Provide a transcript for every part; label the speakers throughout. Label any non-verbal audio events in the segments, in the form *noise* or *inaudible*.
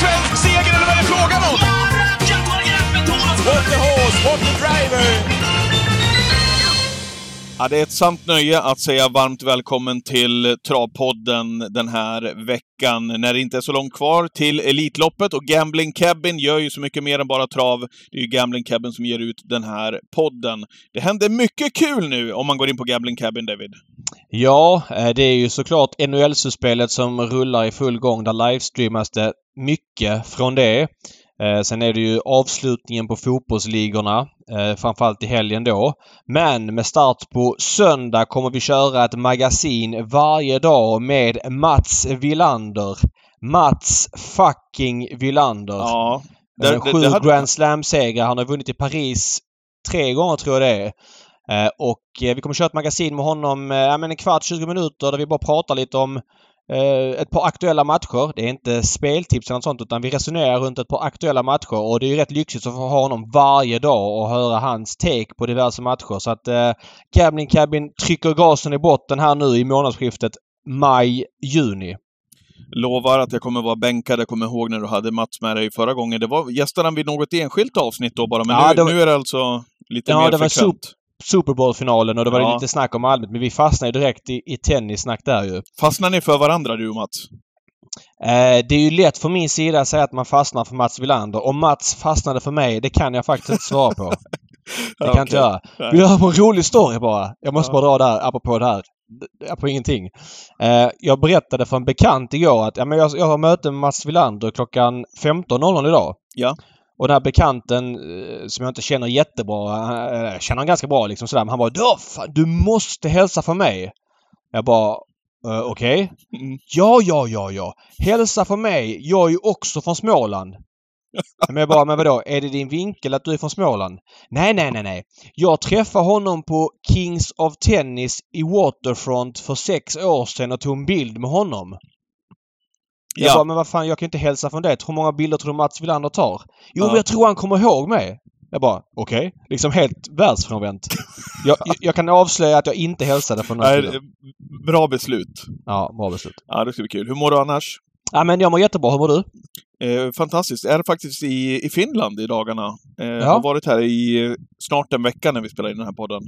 Speaker 1: svensk seger eller vad är det frågan om?
Speaker 2: What the horse, what the driver!
Speaker 1: Ja, det är ett sant nöje att säga varmt välkommen till Travpodden den här veckan, när det inte är så långt kvar till Elitloppet. Och Gambling Cabin gör ju så mycket mer än bara trav. Det är ju Gambling Cabin som ger ut den här podden. Det händer mycket kul nu om man går in på Gambling Cabin, David.
Speaker 2: Ja, eh, det är ju såklart NHL-spelet som rullar i full gång. Där livestreamas det mycket från det. Eh, sen är det ju avslutningen på fotbollsligorna, eh, framförallt i helgen då. Men med start på söndag kommer vi köra ett magasin varje dag med Mats Villander. Mats fucking Villander.
Speaker 1: Ja.
Speaker 2: Det,
Speaker 1: Det- det-
Speaker 2: Sju
Speaker 1: det hade-
Speaker 2: Grand Slam-segrar. Han har vunnit i Paris tre gånger tror jag det är. Eh, och eh, vi kommer köra ett magasin med honom eh, ja, men en kvart, 20 minuter där vi bara pratar lite om eh, ett par aktuella matcher. Det är inte speltips eller något sånt utan vi resonerar runt ett par aktuella matcher och det är ju rätt lyxigt att få ha honom varje dag och höra hans take på diverse matcher. Så att eh, Gambling Cabin trycker gasen i botten här nu i månadsskiftet maj-juni.
Speaker 1: Lovar att jag kommer vara bänkad. Jag kommer ihåg när du hade Mats med dig förra gången. Det var gästade han vid något enskilt avsnitt då bara, men
Speaker 2: Ja,
Speaker 1: nu,
Speaker 2: var-
Speaker 1: nu är det alltså lite
Speaker 2: Ja,
Speaker 1: mer
Speaker 2: det var
Speaker 1: frekvent.
Speaker 2: Super Bowl-finalen och det var
Speaker 1: Ja.
Speaker 2: lite snack om allmänt men vi fastnade direkt i, i tennissnack där ju.
Speaker 1: Fastnar ni för varandra, du och Mats?
Speaker 2: Eh, det är ju lätt från min sida att säga att man fastnar för Mats Wilander. Om Mats fastnade för mig, det kan jag faktiskt inte svara på. *laughs* Det kan jag inte.
Speaker 1: Nej.
Speaker 2: Vill du höra på en rolig story bara? Jag måste
Speaker 1: Ja.
Speaker 2: bara dra där, apropå det här. Apropå ingenting. Eh, jag berättade för en bekant igår att ja, men jag, jag har möte med Mats Wilander klockan 15.00 idag.
Speaker 1: Ja.
Speaker 2: Och den här bekanten eh, som jag inte känner jättebra, eh, jag känner han ganska bra liksom sådär. Men han bara "Ja, fan, du måste hälsa för mig. Jag bara eh, okej.
Speaker 1: Mm.
Speaker 2: Ja, ja, ja, ja. Hälsa för mig. Jag är ju också från Småland. Men jag bara, men vadå? Är det din vinkel att du är från Småland? Nej, nej, nej, nej. Jag träffade honom på Kings of Tennis i Waterfront för sex år sedan och tog en bild med honom. Jag
Speaker 1: Ja.
Speaker 2: bara, men vad fan, jag kan inte hälsa från det. Hur många bilder tror du Mats Wilander tar? Jo,
Speaker 1: Ja.
Speaker 2: men jag tror han kommer ihåg mig. Jag bara, okej. Liksom helt världsfrånvänt. *laughs* jag, jag- jag kan avslöja att jag inte hälsade från
Speaker 1: Nej,
Speaker 2: bilder.
Speaker 1: bra beslut.
Speaker 2: Ja, bra beslut.
Speaker 1: Ja, det ska bli kul. Hur mår du annars?
Speaker 2: Ja, men jag mår jättebra. Hur mår du?
Speaker 1: Eh, fantastiskt. Jag är faktiskt i, i Finland i dagarna. Eh,
Speaker 2: Ja.
Speaker 1: Har varit här i eh, snart en vecka när vi spelar in den här podden.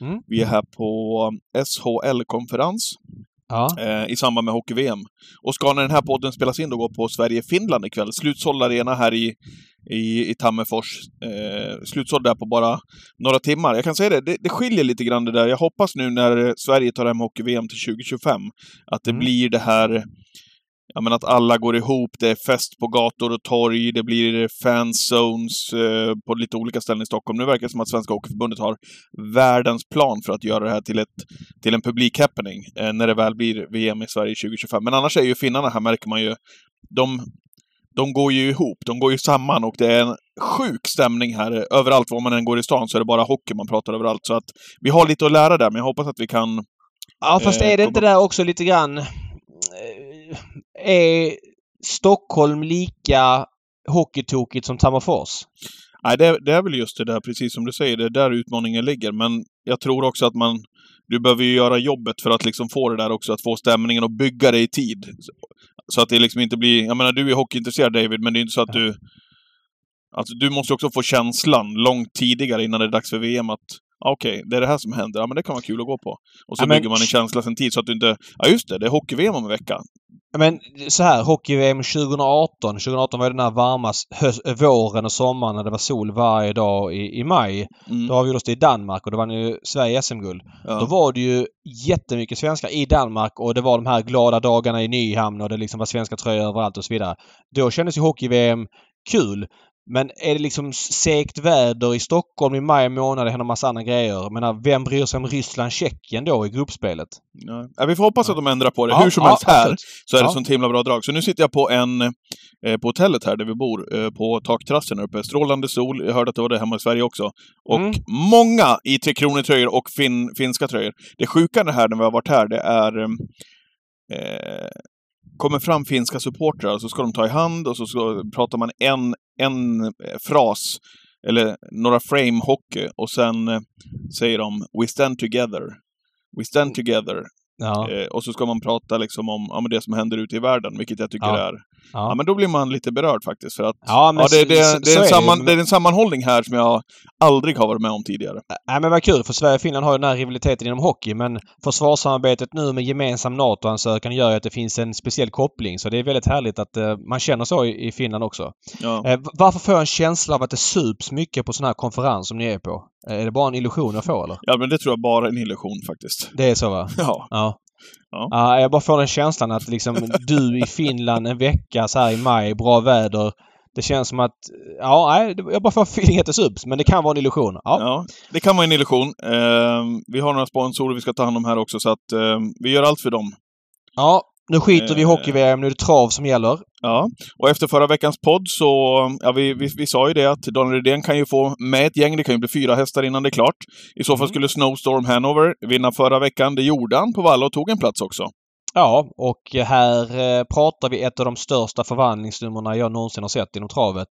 Speaker 2: Mm.
Speaker 1: Vi är här på SHL-konferens
Speaker 2: Ja.
Speaker 1: eh, i samband med hockey-VM. Och ska när den här podden spelas in då gå på Sverige-Finland ikväll. Slutsåld arena här i, i, i Tammerfors. Eh, slutsåld där på bara några timmar. Jag kan säga det, det, det skiljer lite grann det där. Jag hoppas nu när Sverige tar hem hockey-VM till 2025 att det
Speaker 2: Mm.
Speaker 1: blir det här Ja, men att alla går ihop, det är fest på gator och torg, det blir fanzones eh, på lite olika ställen i Stockholm. Nu verkar det som att Svenska Hockeyförbundet har världens plan för att göra det här till, ett, till en publikhappening eh, när det väl blir VM i Sverige 2025. Men annars är ju finnarna här, märker man ju, de, de går ju ihop, de går ju samman och det är en sjuk stämning här. Överallt var man än går i stan så är det bara hockey man pratar överallt. Så att vi har lite att lära där, men jag hoppas att vi kan
Speaker 2: Ja, fast
Speaker 1: Eh,
Speaker 2: är det inte där också lite grann... Är Stockholm lika hockeytokigt som Tammerfors?
Speaker 1: Nej, det, det är väl just det där, precis som du säger, det är där utmaningen ligger. Men jag tror också att man... Du behöver ju göra jobbet för att liksom få det där också, att få stämningen och bygga det i tid. Så att det liksom inte blir... Jag menar, du är hockeyintresserad David, men det är inte så att du... Alltså, du måste också få känslan långt tidigare innan det är dags för VM att ja, okej, det är det här som händer. Ja, men det kan vara kul att gå på. Och så
Speaker 2: Ja, men-
Speaker 1: bygger man en känsla sen tid så att du inte... Ja, just det, det är hockey-VM om en vecka.
Speaker 2: Men så här, hockey-VM 2018. 2018 var ju den här varma höst, våren och sommaren när det var sol varje dag i, i maj.
Speaker 1: Mm.
Speaker 2: Då avgjordes det i Danmark och då vann ju Sverige SM-guld. Då
Speaker 1: Ja.
Speaker 2: var det ju jättemycket svenskar i Danmark och det var de här glada dagarna i Nyhamn och det liksom var svenska tröjor överallt och så vidare. Då kändes ju hockey-VM kul. Men är det liksom segt väder i Stockholm i maj månad, det händer massa andra grejer. Jag menar, vem bryr sig om Ryssland-Tjeckien då i gruppspelet?
Speaker 1: Ja. Ja, vi får hoppas att de ändrar på det.
Speaker 2: Ja,
Speaker 1: Hur som
Speaker 2: ja,
Speaker 1: helst här
Speaker 2: absolut.
Speaker 1: så är det
Speaker 2: Ja.
Speaker 1: sånt himla bra drag. Så nu sitter jag på en eh, på hotellet här där vi bor, eh, på takterrassen här uppe. Strålande sol. Jag hörde att det var det hemma i Sverige också. Och
Speaker 2: Mm.
Speaker 1: många i Tre Kronor-tröjor och fin, finska tröjor. Det sjuka det här när vi har varit här, det är eh, kommer fram finska supportrar så ska de ta i hand och så, så pratar man en, en eh, fras eller några frame hockey och sen eh, säger de “We stand together”. “We stand together”.
Speaker 2: Ja.
Speaker 1: Eh, och så ska man prata liksom om ja, det som händer ute i världen, vilket jag tycker
Speaker 2: Ja.
Speaker 1: är Ja.
Speaker 2: Ja.
Speaker 1: men då blir man lite berörd faktiskt. För att,
Speaker 2: Ja, men
Speaker 1: ja, det, det,
Speaker 2: så-
Speaker 1: det, är
Speaker 2: så
Speaker 1: en
Speaker 2: det
Speaker 1: samman, det är en sammanhållning här som jag aldrig har varit med om tidigare.
Speaker 2: Nej men vad kul för Sverige och Finland har ju den här rivaliteten inom hockey men försvarssamarbetet nu med gemensam NATO-ansökan gör ju att det finns en speciell koppling så det är väldigt härligt att eh, man känner så i, i Finland också.
Speaker 1: Ja.
Speaker 2: V- varför får jag en känsla av att det sups mycket på sån här konferens som ni är på? Eh, är det bara en illusion jag får eller?
Speaker 1: ja, men det tror jag bara är en illusion faktiskt.
Speaker 2: Det är så va? *laughs*
Speaker 1: Ja.
Speaker 2: Ja.
Speaker 1: Ja.
Speaker 2: Ja, jag bara får den känslan att liksom du i Finland en vecka så här i maj, bra väder. Det känns som att, ja, jag bara får feeling att det subs. Men det kan vara en illusion. Ja.
Speaker 1: Ja, det kan vara en illusion. Eh, vi har några sponsorer vi ska ta hand om här också, så att eh, vi gör allt för dem.
Speaker 2: ja nu skiter vi i
Speaker 1: Eh.
Speaker 2: hockey-VM. Nu är det trav som gäller.
Speaker 1: Ja, och efter förra veckans podd så, ja vi, vi, vi sa ju det att Daniel Redén kan ju få med ett gäng, det kan ju bli fyra hästar innan det är klart. I så fall
Speaker 2: Mm.
Speaker 1: skulle Snowstorm Hanover vinna förra veckan. Det gjorde han på Valla och tog en plats också.
Speaker 2: Ja, och här eh, pratar vi ett av de största förvandlingsnumren jag någonsin har sett inom travet.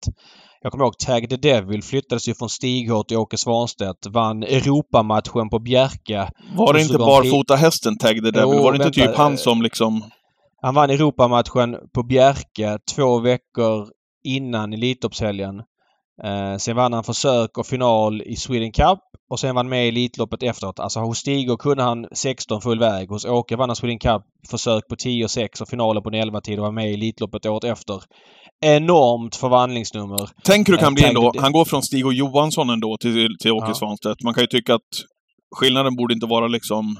Speaker 2: Jag kommer ihåg Tag the Devil flyttades ju från Stighårt till Åke Svanstedt. Vann Europamatchen på Bjerka.
Speaker 1: Var det inte barfota hästen Tag the Devil?
Speaker 2: Jo,
Speaker 1: var det inte
Speaker 2: vänta,
Speaker 1: typ han
Speaker 2: eh,
Speaker 1: som liksom...
Speaker 2: Han vann Europamatchen på Bjerke två veckor innan Elitloppshelgen. Eh, sen vann han försök och final i Sweden Cup och sen vann med i Elitloppet efteråt. Alltså hos Stigå kunde han 16 full väg. Hos Åke vann han Sweden Cup försök på 10 och 6 och finalen på en 11 tid och var med i Elitloppet året efter. Enormt förvandlingsnummer.
Speaker 1: Tänk hur det kan
Speaker 2: Eh,
Speaker 1: bli ändå. Han går från Stig och Johansson ändå till, till Åke
Speaker 2: Ja.
Speaker 1: Svanstedt. Man kan ju tycka att skillnaden borde inte vara liksom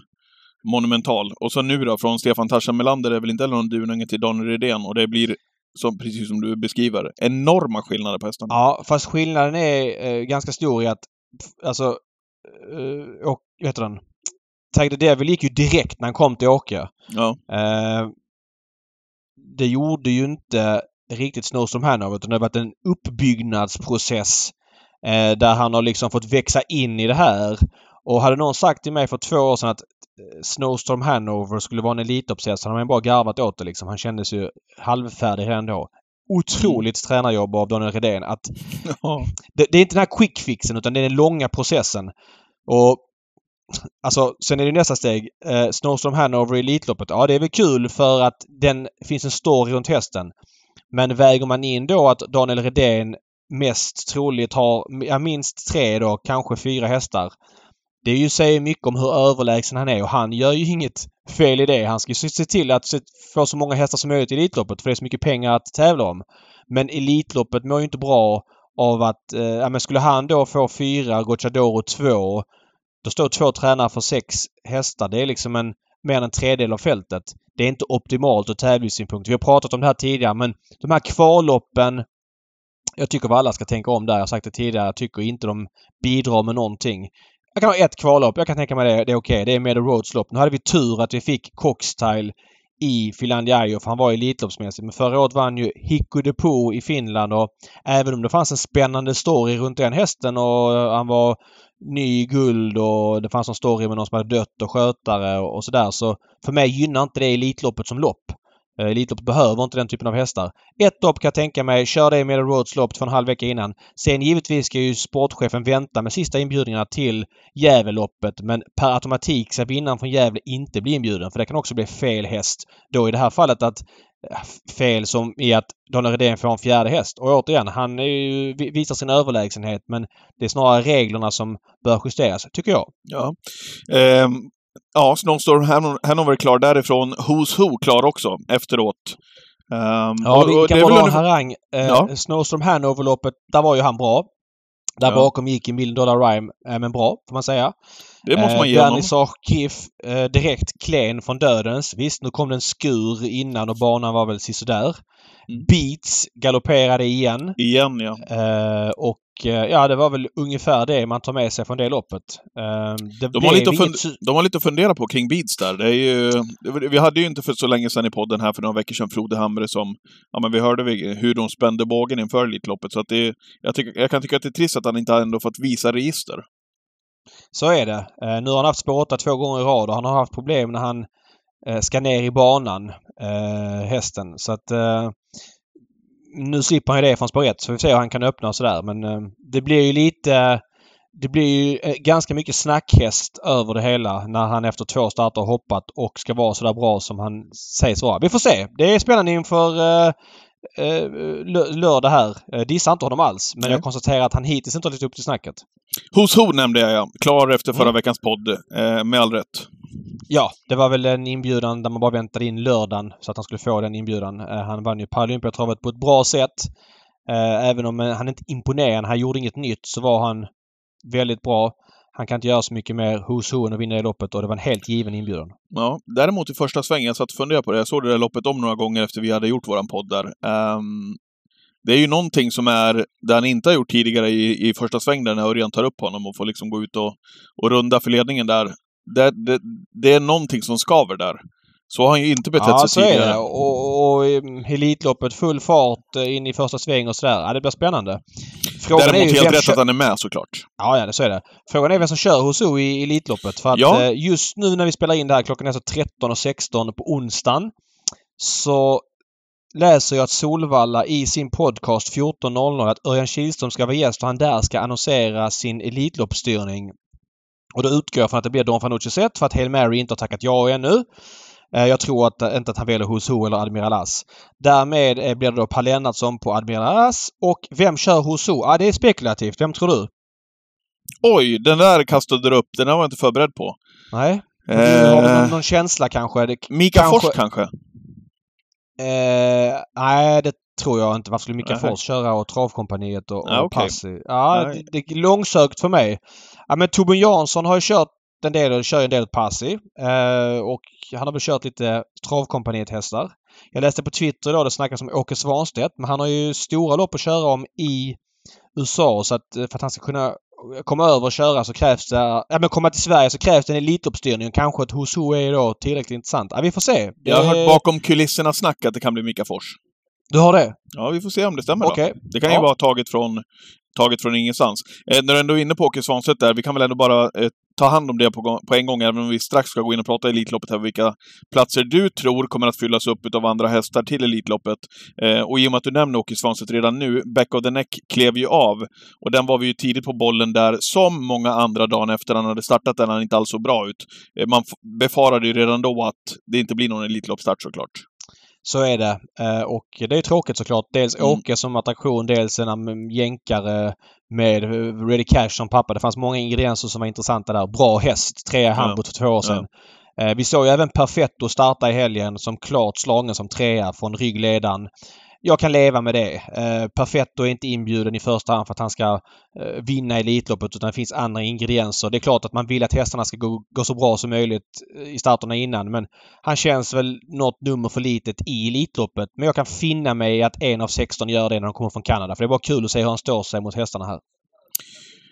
Speaker 1: monumental. Och så nu då, från Stefan Tarzan Melander är väl inte heller någon dununge till Daniel Redén och det blir, som, precis som du beskriver, enorma skillnader på hästarna.
Speaker 2: Ja, fast skillnaden är eh, ganska stor i att alltså eh, och, vad heter den? Tag the Devil gick ju direkt när han kom till Åke.
Speaker 1: Ja.
Speaker 2: Eh, det gjorde ju inte riktigt Snowstorm Hanover utan det har varit en uppbyggnadsprocess eh, där han har liksom fått växa in i det här. Och hade någon sagt till mig för två år sedan att Snowstorm Hanover skulle vara en elitloppshäst så hade man bara garvat åt det liksom. Han kändes ju halvfärdig redan då. Otroligt tränarjobb av Daniel Redén att *laughs* det, det är inte den här quick fixen utan det är den långa processen. Och Alltså, sen är det nästa steg. Eh, Snowstorm Hanover i Elitloppet. Ja, det är väl kul för att den finns en story runt hästen. Men väger man in då att Daniel Redén mest troligt har ja, minst tre då, kanske fyra hästar. Det är ju säger mycket om hur överlägsen han är och han gör ju inget fel i det. Han ska ju se till att få så många hästar som möjligt i Elitloppet för det är så mycket pengar att tävla om. Men Elitloppet mår ju inte bra av att... Eh, ja, men skulle han då få fyra, Gocciadoro två. Då står två tränare för sex hästar. Det är liksom en mer än en tredjedel av fältet. Det är inte optimalt ur tävlingssynpunkt. Vi har pratat om det här tidigare men de här kvalloppen jag tycker att alla ska tänka om där. Jag har sagt det tidigare. Jag tycker inte de bidrar med någonting. Jag kan ha ett kvallopp. Jag kan tänka mig det. Det är okej. Det är Meadow Roads lopp. Nu hade vi tur att vi fick Coxtile i Finlandiaio för han var elitloppsmässig. Men förra året vann ju Hikko Depo i Finland och även om det fanns en spännande story runt den hästen och han var ny i guld och det fanns en story med någon som hade dött och skötare och sådär så för mig gynnar inte det Elitloppet som lopp. Eh, Elitlopp behöver inte den typen av hästar. Ett lopp kan jag tänka mig. Kör det med Roads lopp två och en halv vecka innan. Sen givetvis ska ju sportchefen vänta med sista inbjudningarna till Gävleloppet men per automatik ska vinnaren från Gävle inte bli inbjuden för det kan också bli fel häst. Då i det här fallet att eh, fel som i att Daniel Redén får en fjärde häst. Och återigen, han är ju, visar sin överlägsenhet men det är snarare reglerna som bör justeras, tycker jag.
Speaker 1: Ja. Ehm, ja, Snowstorm Han- Hanover klar därifrån. Who's Who klar också efteråt. Ehm,
Speaker 2: Ja,
Speaker 1: och-
Speaker 2: vi kan dra en harang. Eh,
Speaker 1: Ja.
Speaker 2: Snowstorm Hanover-loppet, där var ju han bra. Där
Speaker 1: Ja.
Speaker 2: bakom gick Million Dollar Rhyme, eh, men bra får man säga.
Speaker 1: Det måste man ge
Speaker 2: eh,
Speaker 1: honom.
Speaker 2: Vernissage Kiff, eh, direkt klen från dödens. Visst, nu kom det en skur innan och banan var väl sisådär.
Speaker 1: Mm.
Speaker 2: Beats galopperade igen.
Speaker 1: Igen, ja.
Speaker 2: Eh, och eh, ja, det var väl ungefär det man tar med sig från det loppet. Eh, det
Speaker 1: De har, lite
Speaker 2: inget
Speaker 1: fund- de har lite att fundera på kring Beats där. Det är ju, vi hade ju inte för så länge sedan i podden här för några veckor sedan Frode Hamre som, ja men vi hörde hur de spände bågen inför Elitloppet. Så att det, jag, tycker, jag kan tycka att det är trist att han inte ändå fått visa register.
Speaker 2: Så är det. Eh, nu har han haft spår 8 två gånger i rad och han har haft problem när han eh, ska ner i banan, eh, hästen. Så att eh, nu slipper han ju det från spår 1 så vi får se hur han kan öppna och sådär. Men eh, det blir ju lite... Det blir ju eh, ganska mycket snackhäst över det hela när han efter två starter hoppat och ska vara sådär bra som han sägs vara. Vi får se. Det är spännande inför eh, lördag här. Eh, dissar inte honom alls. Men
Speaker 1: Nej.
Speaker 2: jag konstaterar att han hittills inte har levt upp till snacket.
Speaker 1: Hos Ho nämnde jag ja. Klar efter förra
Speaker 2: Mm.
Speaker 1: veckans podd. Eh, med all rätt.
Speaker 2: Ja, det var väl en inbjudan där man bara väntade in lördagen så att han skulle få den inbjudan. Eh, han vann ju Paralympiatravet på ett bra sätt. Eh, även om eh, han inte imponerade, han gjorde inget nytt, så var han väldigt bra. Han kan inte göra så mycket mer hos hon och vinna det loppet och det var en helt given inbjudan.
Speaker 1: Ja, däremot i första svängen, jag satt och funderade på det. Jag såg det där loppet om några gånger efter vi hade gjort våran podd där. Um, det är ju någonting som är, det han inte har gjort tidigare i, i första svängen där när Örjan tar upp honom och får liksom gå ut och, och runda för ledningen där. Det, det, det är någonting som skaver där. Så har han ju inte betett
Speaker 2: Ja,
Speaker 1: sig
Speaker 2: så är
Speaker 1: tidigare.
Speaker 2: det. Och, och Elitloppet, full fart eh, in i första sväng och sådär. Ja, det blir spännande. Frågan är
Speaker 1: Däremot
Speaker 2: ju
Speaker 1: helt rätt
Speaker 2: kör...
Speaker 1: att han är med såklart.
Speaker 2: Ja, ja, det så är det. Frågan är vem som kör hos O i Elitloppet. För att
Speaker 1: Ja.
Speaker 2: eh, just nu när vi spelar in det här, klockan är så 13.16 på onsdagen. Så läser jag att Solvalla i sin podcast 14.00 att Örjan Kihlström ska vara gäst och han där ska annonsera sin Elitloppsstyrning. Och då utgår jag från att det blir Don Fanucci set för att Hail Mary inte har tackat ja ännu. Eh, Jag tror att, inte att han väljer hos Ho eller Admiral As. Därmed eh, blir det då Per Lennartsson på Admiral As. Och vem kör hos Ho? Ja, det är spekulativt. Vem tror du?
Speaker 1: Oj, den där kastade du upp. Den där var jag inte förberedd på.
Speaker 2: Nej? Du har någon,
Speaker 1: Eh,
Speaker 2: någon känsla kanske? Det,
Speaker 1: Mika
Speaker 2: kanske-
Speaker 1: Fors kanske?
Speaker 2: eh, nej, det tror jag inte. Varför skulle Mika. Fors köra och Travkompaniet och, och
Speaker 1: Ja, okej.
Speaker 2: Passi? Ja, det, det är långsökt för mig. Ja, men Torbjörn Jansson har ju kört en del kör en del Passi. Eh, och han har väl kört lite Travkompaniet-hästar. Jag läste på Twitter idag, det snackas om Åke Svanstedt, men han har ju stora lopp att köra om i USA så att eh, för att han ska kunna komma över och köra så krävs det... Ja men komma till Sverige så krävs det en elitloppsstyrning. Kanske ett Hos Ho är då tillräckligt intressant. Ja, vi får se.
Speaker 1: Jag har
Speaker 2: Det-
Speaker 1: hört bakom kulisserna snack att det kan bli Mika Fors.
Speaker 2: Du har det?
Speaker 1: Ja, vi får se om det stämmer då.
Speaker 2: Okej.
Speaker 1: Det kan ju
Speaker 2: Ja.
Speaker 1: vara taget från, taget från ingenstans. Eh, när du ändå är inne på Åke Svanstedt där, vi kan väl ändå bara eh, ta hand om det på, på en gång, även om vi strax ska gå in och prata Elitloppet här, vilka platser du tror kommer att fyllas upp av andra hästar till Elitloppet. Eh, och i och med att du nämner Åke Svanstedt redan nu, Back of the Neck klev ju av. Och den var vi ju tidigt på bollen där, som många andra dagen efter han hade startat den, han inte alls så bra ut. Eh, man befarade ju redan då att det inte blir någon Elitloppsstart såklart.
Speaker 2: Så är det. Eh, Och det är tråkigt såklart. Dels
Speaker 1: Mm.
Speaker 2: Åke som attraktion, dels en mm, jänkare med eh, Ready Cash som pappa. Det fanns många ingredienser som var intressanta där. Bra häst. Trea i Hamburg för två år sedan. Eh, Vi såg ju även Perfetto starta i helgen som klart slagen som trea från ryggledaren. Jag kan leva med det. Eh, Perfetto är inte inbjuden i första hand för att han ska eh, vinna Elitloppet utan det finns andra ingredienser. Det är klart att man vill att hästarna ska gå, gå så bra som möjligt eh, i starterna innan men han känns väl något nummer för litet i Elitloppet. Men jag kan finna mig i att en av 16 gör det när de kommer från Kanada. För det är bara kul att se hur han står sig mot hästarna här.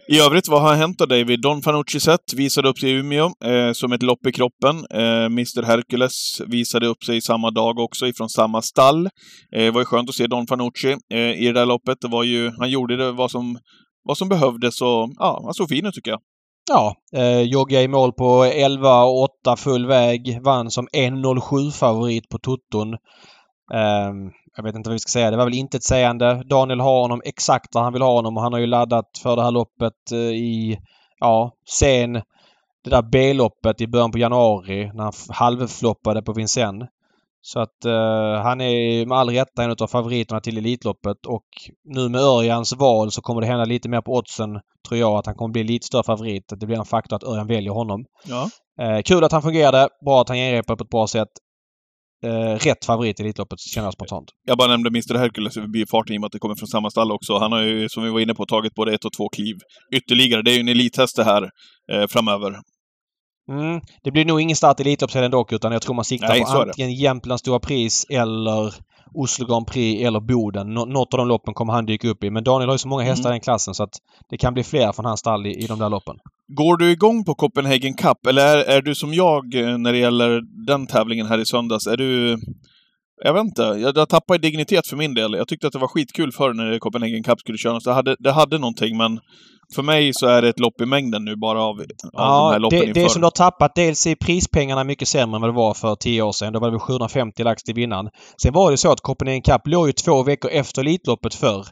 Speaker 1: I övrigt, vad har hänt då David? Don Fanucci sett visade upp sig i Umeå eh, som ett lopp i kroppen. Eh, Mr Hercules visade upp sig samma dag också ifrån samma stall. Eh, det var ju skönt att se Don Fanucci eh, i det där loppet. Det var ju, han gjorde det vad som, vad som behövdes och ja, han såg fin ut tycker jag.
Speaker 2: Ja, eh, jogga i mål på 11,8 full väg. Vann som 1,07 favorit på Toton. Eh, jag vet inte vad vi ska säga. Det var väl inte ett sägande. Daniel har honom exakt där han vill ha honom och han har ju laddat för det här loppet eh, i, ja, sen det där B-loppet i början på januari när han halvfloppade på Vincennes. Så att eh, han är med all rätta en av favoriterna till Elitloppet och nu med Örjans val så kommer det hända lite mer på oddsen tror jag att han kommer bli lite större favorit. Att det blir en faktor att Örjan väljer honom.
Speaker 1: Ja.
Speaker 2: Eh, kul att han fungerade. Bra att han genrepade på ett bra sätt. Eh, rätt favorit i Elitloppet känner jag spontant.
Speaker 1: Jag bara nämnde Mr Hercules i förbifarten i och med att det kommer från samma stall också. Han har ju, som vi var inne på, tagit både ett och två kliv ytterligare. Det är ju en elithäst det här eh, framöver.
Speaker 2: Mm. Det blir nog ingen start i Elitloppsserien dock utan jag tror man siktar
Speaker 1: Nej,
Speaker 2: på antingen Jämtlands Stora Pris eller Oslo Grand Prix eller Boden. Nå- något av de loppen kommer han dyka upp i. Men Daniel har ju så många hästar
Speaker 1: Mm.
Speaker 2: i den klassen så att det kan bli fler från hans stall i, i de där loppen.
Speaker 1: Går du igång på Copenhagen Cup, eller är, är du som jag eh, när det gäller den tävlingen här i söndags? Är du... Jag vet inte. Jag, jag tappar i dignitet för min del. Jag tyckte att det var skitkul förr när Copenhagen Cup skulle köras. Det hade, det hade någonting, men för mig så är det ett lopp i mängden nu bara av, av de här
Speaker 2: Ja,
Speaker 1: loppen
Speaker 2: det, det
Speaker 1: inför.
Speaker 2: som du har tappat, dels är prispengarna mycket sämre än vad det var för 10 år sedan. Då var det väl 750 lax till vinnaren. Sen var det så att Copenhagen Cup låg ju två veckor efter Elitloppet förr.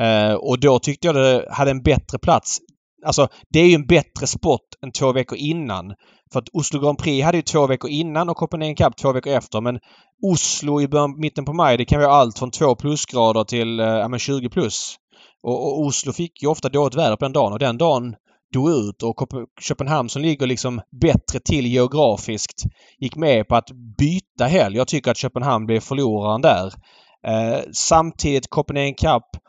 Speaker 2: Eh, och då tyckte jag det hade en bättre plats. Alltså det är ju en bättre sport än två veckor innan. För att Oslo Grand Prix hade ju två veckor innan och Copenhagen Cup två veckor efter. Men Oslo i början, mitten på maj det kan vara allt från 2 plusgrader till eh, ja, 20 plus. Och, och, Oslo fick ju ofta dåligt väder på den dagen och den dagen dog ut och Köpenhamn som ligger liksom bättre till geografiskt gick med på att byta helg. Jag tycker att Köpenhamn blev förloraren där. Eh, samtidigt Copenhagen Cup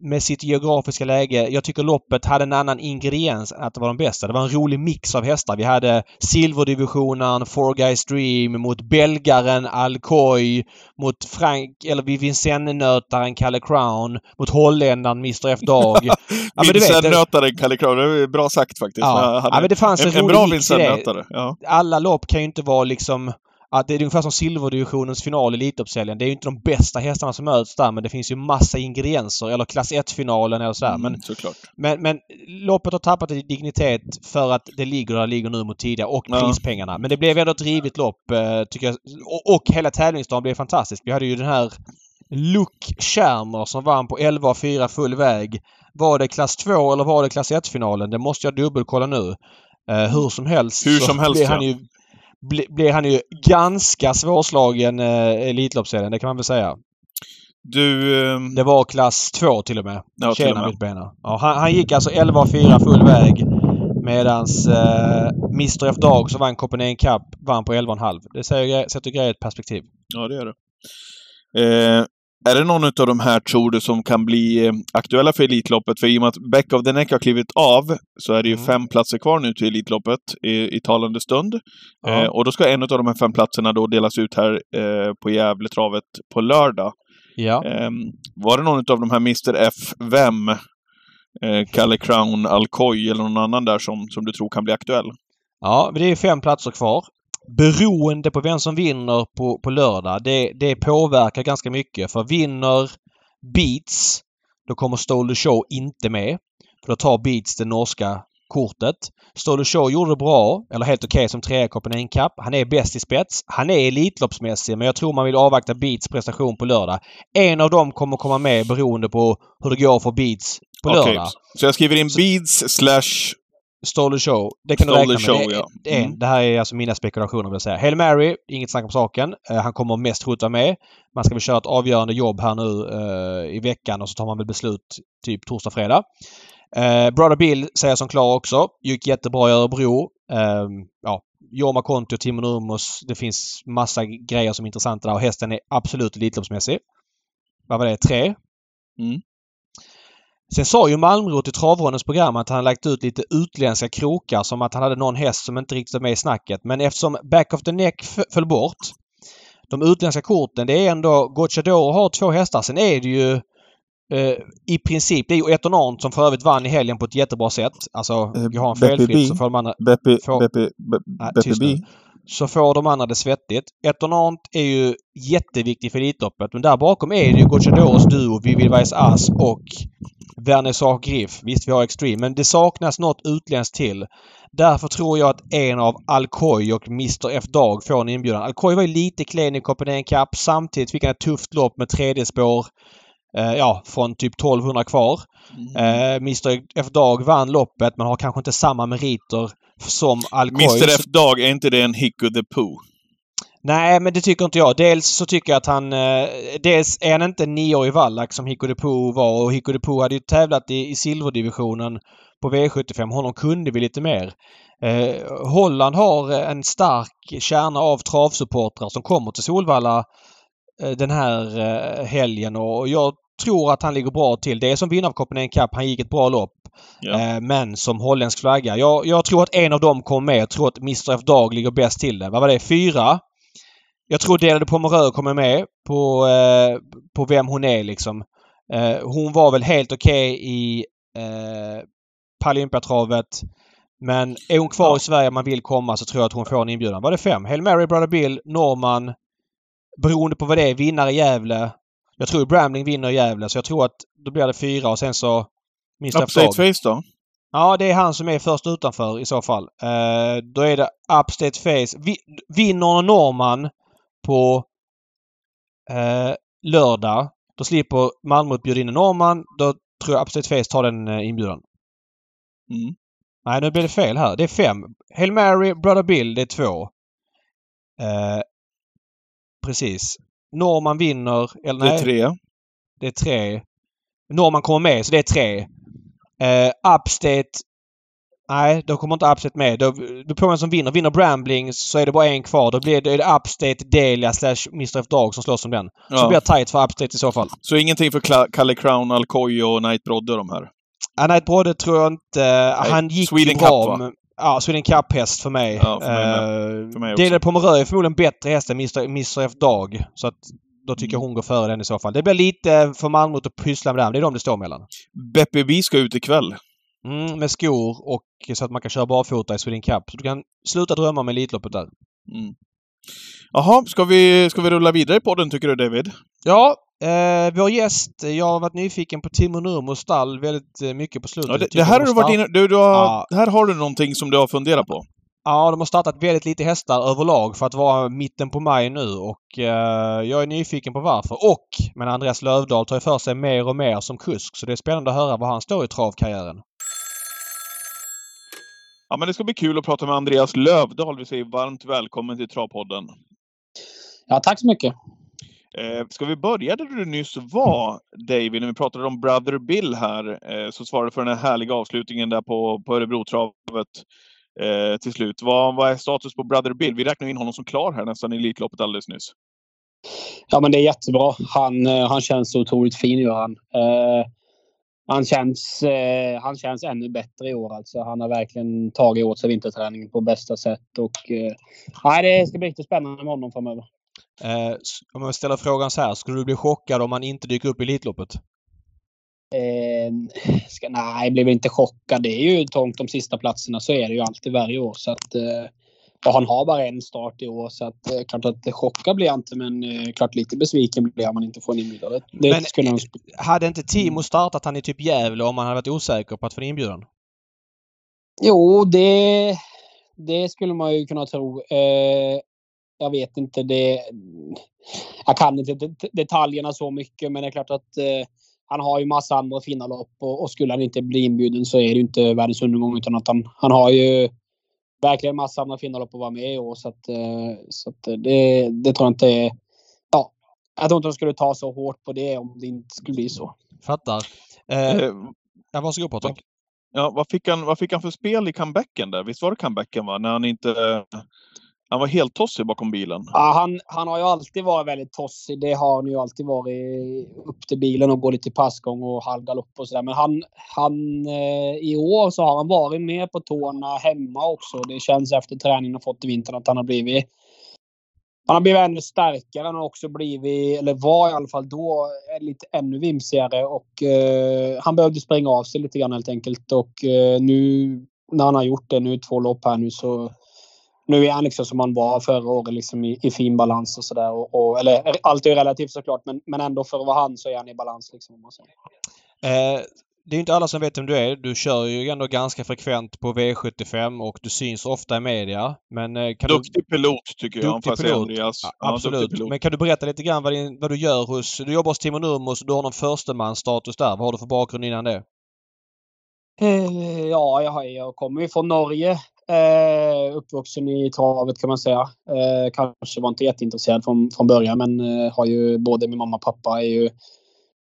Speaker 2: med sitt geografiska läge. Jag tycker loppet hade en annan ingrediens än att det var de bästa. Det var en rolig mix av hästar. Vi hade silverdivisionen, Four Guys Dream mot belgaren Alcoy, mot Frank, eller Vincennes-nötaren Kalle Crown, mot holländaren Mr F Dag. *laughs*
Speaker 1: ja, Vincennes-nötaren Kalle Crown, det är bra sagt faktiskt.
Speaker 2: Ja, ja men det fanns en, en rolig
Speaker 1: bra
Speaker 2: det. Ja. Alla lopp kan ju inte vara liksom att det är ungefär som silverdivisionens final i Elitloppshelgen. Det är ju inte de bästa hästarna som möts där men det finns ju massa ingredienser. Eller klass 1-finalen eller sådär.
Speaker 1: Mm,
Speaker 2: men,
Speaker 1: såklart.
Speaker 2: Men, men loppet har tappat i dignitet för att det ligger där det ligger nu mot tidigare och ja. prispengarna. Men det blev ändå ett rivigt lopp eh, tycker jag. Och, och hela tävlingsdagen blev fantastisk. Vi hade ju den här Luke Schermer som vann på 11,4 full väg. Var det klass 2 eller var det klass 1-finalen? Det måste jag dubbelkolla nu. Uh, hur som helst.
Speaker 1: Hur som helst,
Speaker 2: han ju ble, blev han ju ganska svårslagen eh, Elitloppsserien, det kan man väl säga.
Speaker 1: Du... Eh...
Speaker 2: Det var klass 2 till och med. Ja, Tjena mitt bena. Ja, han, han gick alltså 11,4 full väg. Medans eh, Mr F Dag som vann Copenhagen Cup vann på 11,5. Det sätter grejer i ett perspektiv.
Speaker 1: Ja, det gör det. Eh, är det någon av de här, tror du, som kan bli eh, aktuella för Elitloppet? För i och med att Back of the Neck har klivit av så är det ju mm. fem platser kvar nu till Elitloppet i, i talande stund. Ja. Eh, och då ska en av de här fem platserna då delas ut här eh, på Gävletravet på lördag.
Speaker 2: Ja.
Speaker 1: Eh, var det någon av de här Mr F, vem? Eh, Kalle Crown, Alcoy eller någon annan där som, som du tror kan bli aktuell?
Speaker 2: Ja, det är fem platser kvar beroende på vem som vinner på, på lördag, det, det påverkar ganska mycket. För vinner Beats, då kommer Stole Show inte med. För då tar Beats det norska kortet. Stole Show gjorde det bra, eller helt okej okay, som trea i Copenhagen Cup. Han är bäst i spets. Han är Elitloppsmässig men jag tror man vill avvakta Beats prestation på lördag. En av dem kommer komma med beroende på hur det går för Beats på okay. lördag.
Speaker 1: Så jag skriver in Så... Beats slash
Speaker 2: Stole Show. Det kan
Speaker 1: Stole
Speaker 2: du räkna
Speaker 1: show,
Speaker 2: med.
Speaker 1: Det, ja.
Speaker 2: det, är, mm. det här är alltså mina spekulationer vill jag säga. Hail Mary, inget snack om saken. Uh, han kommer mest skjuta med. Man ska väl köra ett avgörande jobb här nu uh, i veckan och så tar man väl beslut typ torsdag, fredag. Uh, Brother Bill säger som klar också. Gick jättebra i Örebro. Uh, ja, Jorma Konti och Timo Nurmos. Det finns massa grejer som är intressanta där och hästen är absolut Elitloppsmässig. Vad var det? Tre?
Speaker 1: Mm.
Speaker 2: Sen sa ju Malmrot i Travrondens program att han lagt ut lite utländska krokar som att han hade någon häst som inte riktigt var med i snacket. Men eftersom Back of the Neck föll bort. De utländska korten, det är ändå Gocciador har två hästar. Sen är det ju eh, i princip, det är ju Etonant som för övrigt vann i helgen på ett jättebra sätt. Alltså, vi har en felfritt så får de andra...
Speaker 1: Beppi, får, Beppi, Beppi,
Speaker 2: så får de andra det svettigt. Etonant är ju jätteviktig för Elitloppet men där bakom är det ju Gocciadoros duo Vivi Weiss As och Vernissage Griff. Visst, vi har Extreme, men det saknas något utländskt till. Därför tror jag att en av Alcoy och Mr F Dag får en inbjudan. Alcoy var ju lite klen i Copenhagen Cup. Samtidigt fick han ett tufft lopp med tredje spår. Eh, ja, från typ 1200 kvar. Mm. Eh, Mr F Dag vann loppet men har kanske inte samma meriter som Alcoy.
Speaker 1: Mr F Dag, är inte det en Hick the Pooh?
Speaker 2: Nej, men det tycker inte jag. Dels så tycker jag att han... Eh, dels är han inte nioårig vallack som Hiko de Poo var och Hiko de Poo hade ju tävlat i, i silverdivisionen på V75. Honom kunde vi lite mer. Eh, Holland har en stark kärna av travsupportrar som kommer till Solvalla den här eh, helgen och jag tror att han ligger bra till. Det är som vinnare av Copenhagen Cup. Han gick ett bra lopp. Ja. Eh, men som holländsk flagga. Jag, jag, tror att en av dem kommer med. Jag tror att Mr F Dag ligger bäst till det. Vad var det? Fyra? Jag tror Delade Pomerö kommer med på, eh, på vem hon är liksom. Eh, hon var väl helt okej okay i eh, Paralympiatravet. Men är hon kvar ja. i Sverige man vill komma så tror jag att hon får en inbjudan. Var det fem? Hail Mary, Brother Bill, Norman. Beroende på vad det är, vinnare i Gävle. Jag tror Bramling vinner i Gävle så jag tror att då blir det fyra och sen så...
Speaker 1: Minst Upstate Face då?
Speaker 2: Ja, det är han som är först utanför i så fall. Uh, då är det Upstate Face. Vi, vinner Norman på eh, lördag. Då slipper Malmö bjuda in en norrman. Då tror jag Upstate Face tar den eh, inbjudan.
Speaker 1: Mm.
Speaker 2: Nej, nu blir det fel här. Det är fem. Hail Mary, Brother Bill, det är två. Eh, precis. Norman vinner, eller
Speaker 1: Det är
Speaker 2: nej,
Speaker 1: tre.
Speaker 2: det är tre. Norman kommer med, så det är tre. Eh, Upstate Nej, då kommer inte Upstate med. Då, då på vem som vinner. Vinner Bramblings så är det bara en kvar. Då blir det, det Upstate, Delia slash Mr F Dog som slåss om den. Så
Speaker 1: Ja.
Speaker 2: blir det tight för Upstate i så fall.
Speaker 1: Så ingenting för Kalle Crown, Alcoy och Knight Brodde de här?
Speaker 2: Anette Brodde tror jag inte... Han gick
Speaker 1: Sweden
Speaker 2: ju bra.
Speaker 1: Cup, va?
Speaker 2: Men- Ja, Sweden Cup-häst för mig.
Speaker 1: Ja, för mig.
Speaker 2: Eh,
Speaker 1: För mig.
Speaker 2: Delia Pomerö är förmodligen bättre häst än Mr, Mr F Dog. Så att då tycker jag
Speaker 1: Mm.
Speaker 2: hon går före den i så fall. Det blir lite för Malmö att pyssla med den. Det är de det står mellan.
Speaker 1: Beppe B ska ut ikväll.
Speaker 2: Mm, med skor och så att man kan köra barfota i Sweden Cup. Så du kan sluta drömma om Elitloppet där.
Speaker 1: Mm. Jaha, ska vi, ska vi rulla vidare på den tycker du David?
Speaker 2: Ja, eh, vår gäst. Jag har varit nyfiken på Timo Nurmos stall väldigt eh, mycket på slutet.
Speaker 1: Ja, det, det här har du varit inne... Du, du har,
Speaker 2: Ja.
Speaker 1: Här har du någonting som du har funderat på.
Speaker 2: Ja, de har startat väldigt lite hästar överlag för att vara mitten på maj nu och eh, jag är nyfiken på varför. Och, men Andreas Lövdahl tar ju för sig mer och mer som kusk så det är spännande att höra var han står i travkarriären.
Speaker 1: Ja, men det ska bli kul att prata med Andreas Lövdahl. Vi säger varmt välkommen till Travpodden.
Speaker 3: Ja, tack så mycket.
Speaker 1: Eh, ska vi börja där du nyss var, David, när vi pratade om Brother Bill här, eh, som svarade för den här härliga avslutningen där på, på Örebrotravet eh, till slut. Vad, vad är status på Brother Bill? Vi räknar in honom som klar här nästan i Elitloppet alldeles nyss.
Speaker 3: Ja, men det är jättebra. Han, eh, han känns otroligt fin, gör han. Eh, han, känns, eh, han känns ännu bättre i år. Alltså. Han har verkligen tagit åt sig vinterträningen på bästa sätt. Och, eh, det ska bli riktigt spännande med honom framöver.
Speaker 2: Eh, om jag ställer frågan så här, skulle du bli chockad om han inte dyker upp i Elitloppet?
Speaker 3: Eh, ska, nej, jag blir väl inte chockad. Det är ju trångt de sista platserna. Så är det ju alltid varje år. Så att, eh, och han har bara en start i år. Så att, eh, klart att chockad blir jag inte. Men eh, klart lite besviken blir jag om man inte får en inbjudan. Det,
Speaker 2: Men-
Speaker 3: skulle jag nog
Speaker 2: Hade inte Timo startat han i typ Gävle om han hade varit osäker på att få en inbjudan?
Speaker 3: Jo, det, det skulle man ju kunna tro. Eh, jag vet inte. Det, jag kan inte det, detaljerna så mycket, men det är klart att eh, han har ju massa andra fina lopp och, och skulle han inte bli inbjuden så är det ju inte världens undergång utan att han, han har ju verkligen massa andra fina lopp att vara med i år. Så, att, eh, så att det, det tror jag inte är... Ja, jag tror inte de skulle ta så hårt på det om det inte skulle bli så.
Speaker 2: Fattar. Eh,
Speaker 1: Eh,
Speaker 2: ja, varsågod Patrik.
Speaker 1: ja, vad, fick han, vad fick han för spel i comebacken där? Visst var det comebacken va? När han inte... Han var helt tossig bakom bilen.
Speaker 3: Ja, han, han har ju alltid varit väldigt tossig. Det har han ju alltid varit upp till bilen och gå lite passgång och halvgalopp och sådär. Men han, han, eh, i år så har han varit med på tårna hemma också. Det känns efter träningen och fått i vintern att han har blivit han har blivit ännu starkare. Han har också blivit, eller var i alla fall då, lite ännu vimsigare. Och eh, han behövde springa av sig lite grann helt enkelt. Och eh, nu när han har gjort det, nu två lopp här nu så nu är han liksom som han var förra året liksom i, i fin balans och sådär. Och, och, eller allt är relativt såklart men, men ändå för att vara han så är han i balans. Liksom, om man säger.
Speaker 2: Eh, det är inte alla som vet vem du är. Du kör ju ändå ganska frekvent på V75 och du syns ofta i media. Men eh, kan
Speaker 1: Duktig pilot tycker jag,
Speaker 2: Duktig pilot.
Speaker 1: Andreas.
Speaker 2: du...
Speaker 1: Ja,
Speaker 2: Absolut.
Speaker 1: pilot.
Speaker 2: Men kan du berätta lite grann vad, din, vad du gör hos... Du jobbar hos Timo Nurmos och du har någon förstemansstatus där. Vad har du för bakgrund innan det?
Speaker 3: Eh, ja, jag, har- jag kommer ju från Norge. Eh, uppvuxen i travet kan man säga. Eh, kanske var inte jätteintresserad från, från början men eh, har ju både min mamma och pappa är ju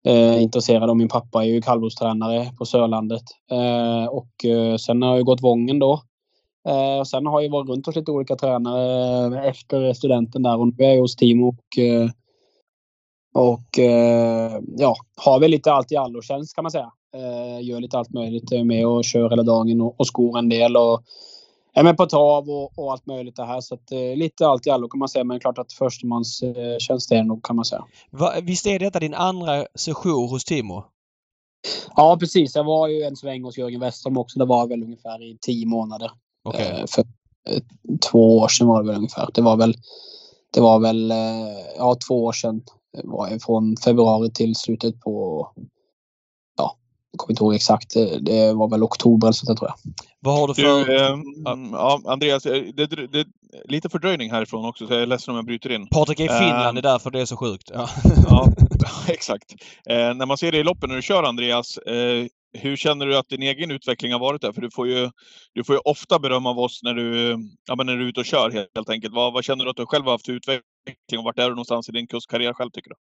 Speaker 3: eh, intresserade och min pappa är ju kallblodstränare på Sörlandet. Eh, och eh, sen har jag ju gått Vången då. Eh, och sen har jag varit runt hos lite olika tränare eh, efter studenten där och nu är jag hos Timo och eh, och eh, ja, har väl lite allt i allo-tjänst kan man säga. Eh, gör lite allt möjligt. Är med och kör hela dagen och, och skor en del. Och är med på trav och, och allt möjligt det här. Så att, eh, lite allt i allo kan man säga. Men klart att förstemans eh, är det nog kan man säga.
Speaker 2: Va, visst är detta din andra session hos Timo?
Speaker 3: Ja precis. Jag var ju en sväng hos Jörgen Westholm också. Det var väl ungefär i tio månader.
Speaker 2: Okej.
Speaker 3: Eh, för eh, två år sedan var det väl ungefär. Det var väl, det var väl eh, ja, två år sedan. Det var från februari till slutet på jag kommer inte ihåg exakt. Det- Det var väl oktober eller så där, tror jag.
Speaker 2: Vad har du för...
Speaker 1: Du, eh, ja, Andreas, eh, det, det, det, lite fördröjning härifrån också, så jag är ledsen om jag bryter in.
Speaker 2: Patrik är i Finland,
Speaker 1: Ehm.
Speaker 2: det är därför det är så sjukt. Ja. *laughs*
Speaker 1: Ja, *laughs* exakt. Eh, när man ser dig i loppen när du kör Andreas, eh, hur känner du att din egen utveckling har varit där? För du får ju, du får ju ofta beröm av oss när du, ja, men när du är ute och kör helt enkelt. Vad, vad känner du att du själv har haft för utveckling och vart är du någonstans i din kurskarriär själv tycker du?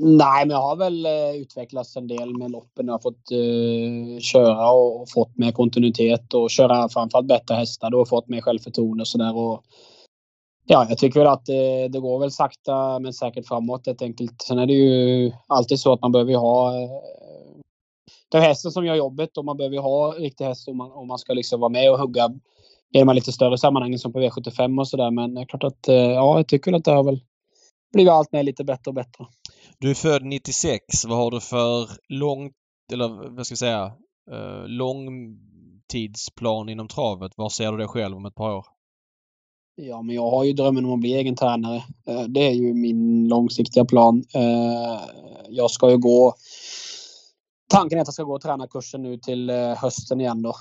Speaker 3: Nej, men jag har väl eh, utvecklats en del med loppen. Jag har fått uh, köra och, och, fått mer kontinuitet och köra framförallt bättre hästar och fått mer självförtroende och sådär. Ja, jag tycker väl att det, det, går väl sakta men säkert framåt helt enkelt. Sen är det ju alltid så att man behöver ha det är hästen som gör jobbet och man behöver ha riktig häst om man, om man ska liksom vara med och hugga i de här lite större sammanhangen som på V75 och sådär. Men det är klart att ja, jag tycker att det har väl blivit allt mer lite bättre och bättre.
Speaker 2: Du är född 96. Vad har du för lång, eller vad ska jag säga, uh, långtidsplan inom travet? Var ser du dig själv om ett par år?
Speaker 3: Ja, men jag har ju drömmen om att bli egen tränare. Eh, det är ju min långsiktiga plan. Eh, jag ska ju gå Tanken är att jag ska gå tränarkursen nu till hösten igen då.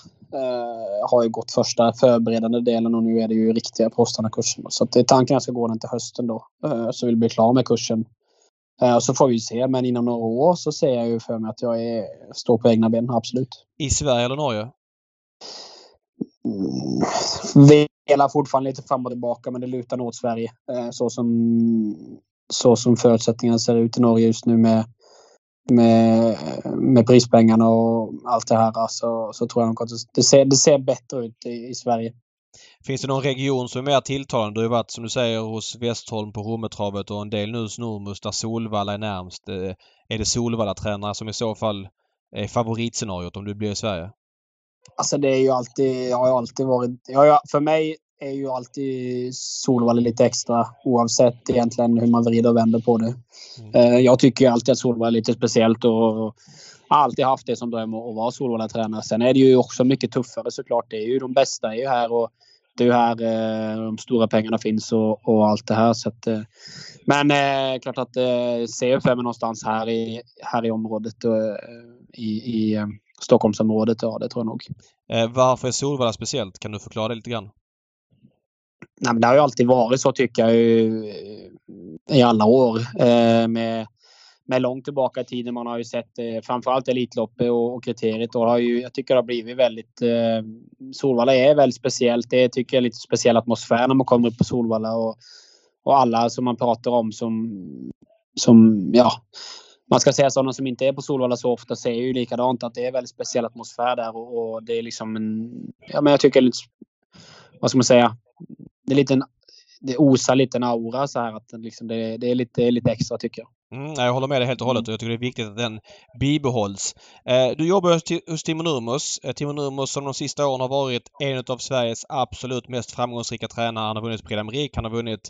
Speaker 3: Jag har ju gått första förberedande delen och nu är det ju riktiga kursen. Så tanken det är tanken att jag ska gå den till hösten då. Så vill bli klar med kursen Eh, så får vi se, men inom några år så ser jag ju för mig att jag är, står på egna ben, absolut.
Speaker 2: I Sverige eller Norge?
Speaker 3: Mm, velar fortfarande lite fram och tillbaka, men det lutar nog åt Sverige. Eh, så som, så som förutsättningarna ser ut i Norge just nu med, med, med prispengarna och allt det här så, så tror jag att det ser, det ser bättre ut i, i Sverige.
Speaker 2: Finns det någon region som är mer tilltalande? Du har ju varit som du säger hos Westholm på Rommetravet och en del nu hos Nurmus där Solvalla är närmst. Eh, är det Solvalla-tränare som i så fall är favoritscenariot om du blir i Sverige?
Speaker 3: Alltså det är ju alltid, jag har alltid varit, jag, för mig är ju alltid Solvalla lite extra oavsett egentligen hur man vrider och vänder på det. Mm. Eh, jag tycker alltid att Solvalla är lite speciellt och har alltid haft det som dröm att vara Solvalla-tränare. Sen är det ju också mycket tuffare såklart. Det är ju de bästa är ju här och det är ju här eh, de stora pengarna finns och, och allt det här. Så att, eh, men eh, klart att eh, CFM är någonstans här i, här i området och, eh, i, i eh, Stockholmsområdet. Ja, det tror jag nog.
Speaker 2: Eh, varför är Solvalla speciellt? Kan du förklara det lite grann?
Speaker 3: Nej, men det har ju alltid varit så tycker jag i alla år. med med långt tillbaka i tiden. Man har ju sett eh, framförallt Elitloppet och, och kriteriet. Och har ju, jag tycker det har blivit väldigt... Eh, Solvalla är väldigt speciellt. Det tycker jag är lite speciell atmosfär när man kommer upp på Solvalla. Och, och alla som man pratar om som... som ja, man ska säga sådana som inte är på Solvalla så ofta säger ju likadant att det är väldigt speciell atmosfär där och, och det är liksom en... Ja, men jag tycker lite... Vad ska man säga? Det är lite det osar lite en aura så här att liksom det, det är lite, lite extra tycker jag.
Speaker 2: Mm, jag håller med dig helt och hållet och jag tycker det är viktigt att den bibehålls. Eh, du jobbar hos, hos Timo Nurmos. Eh, Timo Nurmos som de sista åren har varit en av Sveriges absolut mest framgångsrika tränare. Han har vunnit Prix d'Amérique, han har vunnit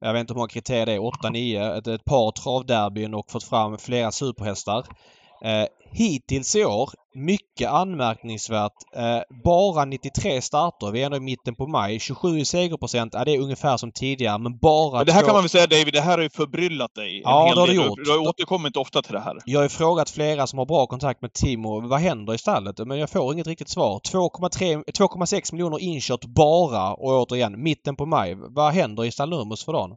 Speaker 2: jag vet inte hur många kriterier det är, 8-9. Ett, ett par travderbyn och fått fram flera superhästar. Eh, hittills i år, mycket anmärkningsvärt. Eh, bara 93 starter. Vi är ändå i mitten på maj. 27 i segerprocent. Ja, det är ungefär som tidigare men bara...
Speaker 1: Men det här två... kan man väl säga David, det här har ju förbryllat dig.
Speaker 2: Ja, det har det gjort.
Speaker 1: Du, har återkommit ofta till det här.
Speaker 2: Jag har ju frågat flera som har bra kontakt med Timo. Vad händer i stallet? Men jag får inget riktigt svar. 2,6 miljoner inkört bara och återigen mitten på maj. Vad händer i stall Nurmos för dagen?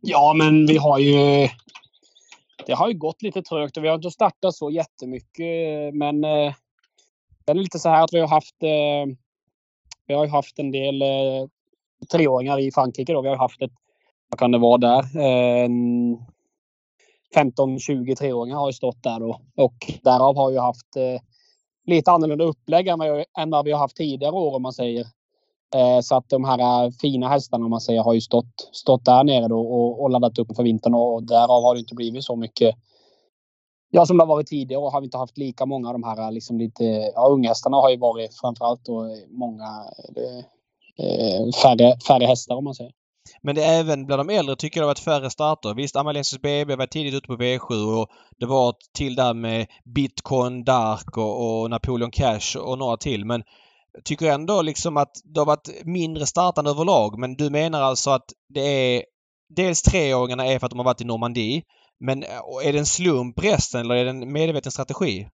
Speaker 3: Ja, men vi har ju det har ju gått lite trögt och vi har inte startat så jättemycket. Men eh, det är lite så här att vi har haft eh, vi har ju haft en del eh, treåringar i Frankrike. Då. Vi har haft ett, vad kan det vara där? Eh, 15-20 treåringar har ju stått där då. Och därav har vi haft eh, lite annorlunda upplägg än vad, än vad vi har haft tidigare år om man säger. Eh, så att de här eh, fina hästarna om man säger har ju stått, stått där nere då och, och laddat upp för vintern och därav har det inte blivit så mycket Ja, som det har varit tidigare och har vi inte haft lika många av de här eh, liksom lite, ja unghästarna har ju varit framförallt då eh, många eh, färre, färre hästar om man säger.
Speaker 2: Men det är även bland de äldre tycker jag det har varit färre starter. Visst, Amalensis BB var tidigt ute på V7 och det var till där med Bitcoin Dark och, och Napoleon Cash och några till. Men tycker ändå liksom att det har varit mindre startande överlag. Men du menar alltså att det är dels treåringarna är för att de har varit i Normandie. Men är det en slump resten eller är det en medveten strategi?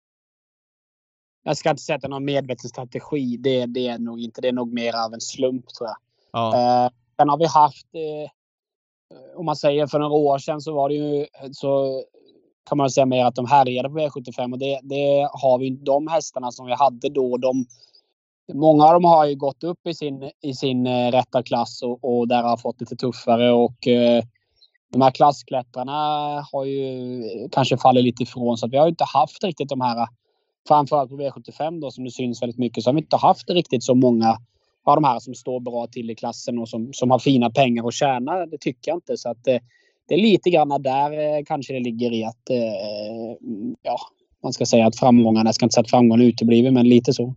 Speaker 3: Jag ska inte säga att det är någon medveten strategi. Det, det är nog inte. Det är nog mer av en slump tror jag. Ja. Eh, sen har vi haft, eh, om man säger för några år sedan så var det ju så kan man säga mer att de härjade på V75 och det, det har vi de hästarna som vi hade då. De, många av dem har ju gått upp i sin, i sin eh, rätta klass och, och där har fått lite tuffare och eh, de här klassklättrarna har ju eh, kanske fallit lite ifrån så att vi har inte haft riktigt de här framförallt på V75 då som det syns väldigt mycket så har vi inte haft riktigt så många av de här som står bra till i klassen och som, som har fina pengar att tjäna. Det tycker jag inte. Så att det, det är lite grann där eh, kanske det ligger i att eh, ja, man ska säga att framgångarna, jag ska inte säga att framgångarna uteblivit men lite så.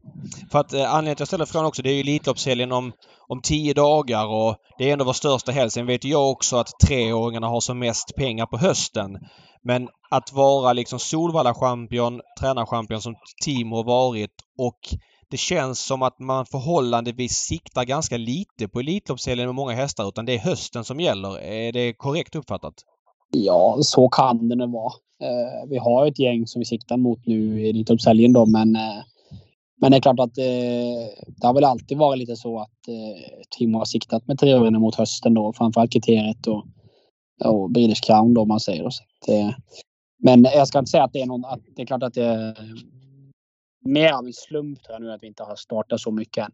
Speaker 2: För att eh, anledningen till att jag ställer frågan också, det är ju Elitloppshelgen om, om tio dagar och det är ändå vår största helg. Sen vet jag också att treåringarna har som mest pengar på hösten. Men att vara liksom Solvalla-champion, tränarchampion som Timo har varit och det känns som att man förhållandevis siktar ganska lite på Elitloppshelgen med många hästar utan det är hösten som gäller. Är det korrekt uppfattat?
Speaker 3: Ja, så kan det nog vara. Eh, vi har ett gäng som vi siktar mot nu i Elitloppshelgen då men eh, men det är klart att eh, det har väl alltid varit lite så att eh, Timo har siktat med treåringarna mot hösten då. Framförallt kriteriet och, och Breeders Crown då om man säger. Så att, eh, men jag ska inte säga att det är någon, att det är klart att det är mer av en slump tror jag nu att vi inte har startat så mycket än.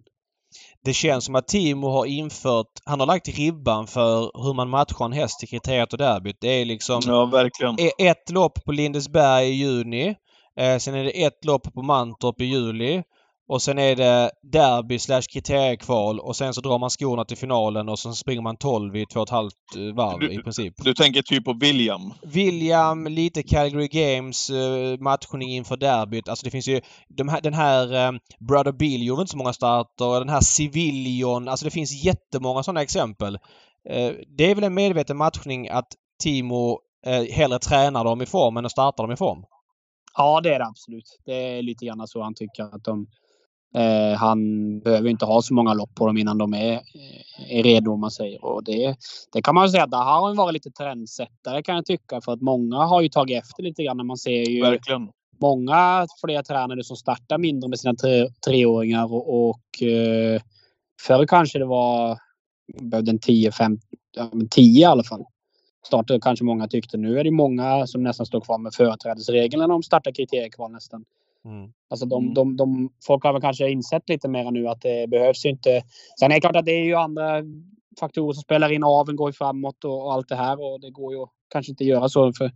Speaker 2: Det känns som att Timo har infört, han har lagt ribban för hur man matchar en häst i kriteriet och derbyt. Det är liksom
Speaker 1: Ja, verkligen.
Speaker 2: e- ett lopp på Lindesberg i juni. Eh, sen är det ett lopp på Mantorp i juli. Och sen är det derby slash kriteriekval och sen så drar man skorna till finalen och så springer man 12 i två och ett halvt eh, varv
Speaker 1: Du-
Speaker 2: i princip.
Speaker 1: Du tänker typ på William?
Speaker 2: William, lite Calgary Games eh, matchning inför derbyt. Alltså det finns ju de här, den här eh, Brother Bill gjorde inte så många starter. Den här Civilion. Alltså det finns jättemånga sådana exempel. Eh, det är väl en medveten matchning att Timo eh, hellre tränar dem i form än att starta dem i form.
Speaker 3: Ja, det är det absolut. Det är lite grann så han tycker att de eh, han behöver inte ha så många lopp på dem innan de är, eh, är redo om man säger. Och det, det kan man säga där har han varit lite trendsättare kan jag tycka. För att många har ju tagit efter lite grann när man ser ju
Speaker 1: Verkligen.
Speaker 3: många fler tränare som startar mindre med sina tre, treåringar och, och eh, förr kanske det var behövde en 10, 5, ja, men 10 i alla fall. Startade kanske många tyckte. Nu är det många som nästan står kvar med företrädesregeln när de startar kriteriekval nästan.
Speaker 2: Mm.
Speaker 3: Alltså de,
Speaker 1: Mm.
Speaker 3: de, de, folk har väl kanske insett lite mer nu att det behövs ju inte. Sen är det klart att det är ju andra faktorer som spelar in. Aveln går ju framåt och, och allt det här och det går ju kanske inte att göra så. För,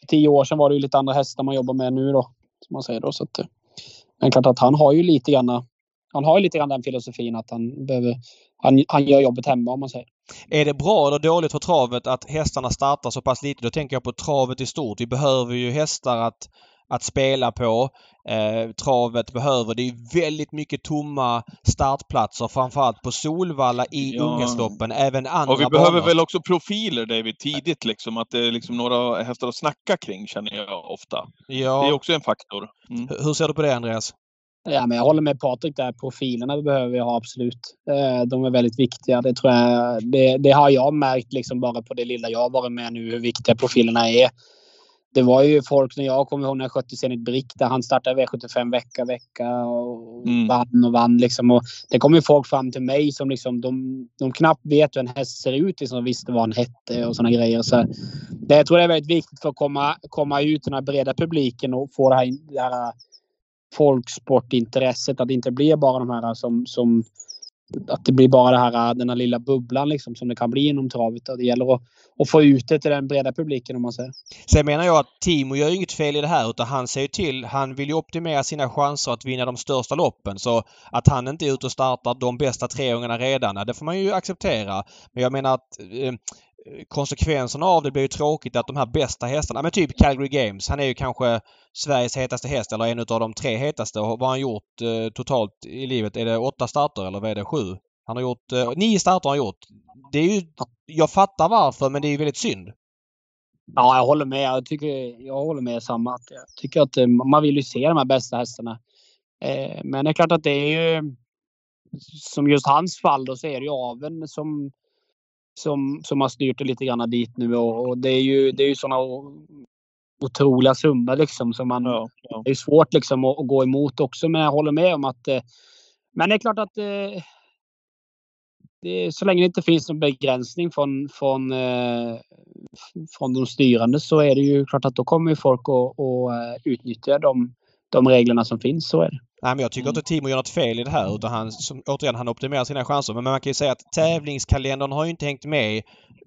Speaker 3: för tio år sedan var det ju lite andra hästar man jobbar med nu då. Som man säger då. Så att, eh, men klart att han har ju lite grann. Han har ju lite grann den filosofin att han behöver. Han, han gör jobbet hemma om man säger.
Speaker 2: Är det bra eller dåligt för travet att hästarna startar så pass lite? Då tänker jag på travet i stort. Vi behöver ju hästar att, att spela på. Eh, travet behöver. Det är väldigt mycket tomma startplatser framförallt på Solvalla i
Speaker 1: Ja.
Speaker 2: Ungelsloppen. Även andra
Speaker 1: Och vi behöver
Speaker 2: banor.
Speaker 1: väl också profiler, David, tidigt liksom. Att det är liksom några hästar att snacka kring, känner jag ofta.
Speaker 2: Ja.
Speaker 1: Det är också en faktor. Mm.
Speaker 2: Hur- Hur ser du på det Andreas?
Speaker 3: Ja, men jag håller med Patrik där. Profilerna behöver vi ha absolut. Eh, De är väldigt viktiga. Det, tror jag, det, det har jag märkt liksom bara på det lilla jag har varit med nu hur viktiga profilerna är. Det var ju folk när jag kommer ihåg när jag skötte Zenit Brick där han startade V75 vecka vecka och
Speaker 1: Mm.
Speaker 3: vann och vann liksom. Och det kom ju folk fram till mig som liksom de, de knappt vet hur en häst ser ut liksom, visste vad han hette och sådana grejer. Så det, jag tror det är väldigt viktigt för att komma, komma ut den här breda publiken och få det här, det här folksportintresset. Att det inte blir bara de här som, som att det blir bara det här, äh, den här lilla bubblan liksom, som det kan bli inom travet. Och det gäller att, att få ut det till den breda publiken om man säger.
Speaker 2: Sen menar jag att Timo gör inget fel i det här utan han ser ju till, han vill ju optimera sina chanser att vinna de största loppen. Så att han inte är ute och startar de bästa treåringarna redan, det får man ju acceptera. Men jag menar att eh, Eh, konsekvenserna av det blir ju tråkigt att de här bästa hästarna, men typ Calgary Games, han är ju kanske Sveriges hetaste häst eller en av de tre hetaste. Vad har han gjort eh, totalt i livet? Är det åtta starter eller vad är det? Sju? Han har gjort, eh, nio starter har han gjort. Det är ju, jag fattar varför men det är ju väldigt synd.
Speaker 3: Ja, jag håller med. Jag, tycker, jag håller med samma. Att Jag tycker att eh, man vill ju se de här bästa hästarna. Eh, men det är klart att det är ju som just hans fall då så är det ju aveln som som, som har styrt det lite grann dit nu och, och det är ju, det är ju såna otroliga summor liksom som man,
Speaker 1: Ja, ja.
Speaker 3: det är svårt liksom att, att gå emot också. Men jag håller med om att eh, men det är klart att eh, det, så länge det inte finns någon begränsning från, från, eh, från de styrande så är det ju klart att då kommer folk att, att utnyttja de, de reglerna som finns. Så är det.
Speaker 2: Nej, men jag tycker inte Timo gör något fel i det här utan han, som, återigen, han optimerar sina chanser. Men man kan ju säga att tävlingskalendern har ju inte hängt med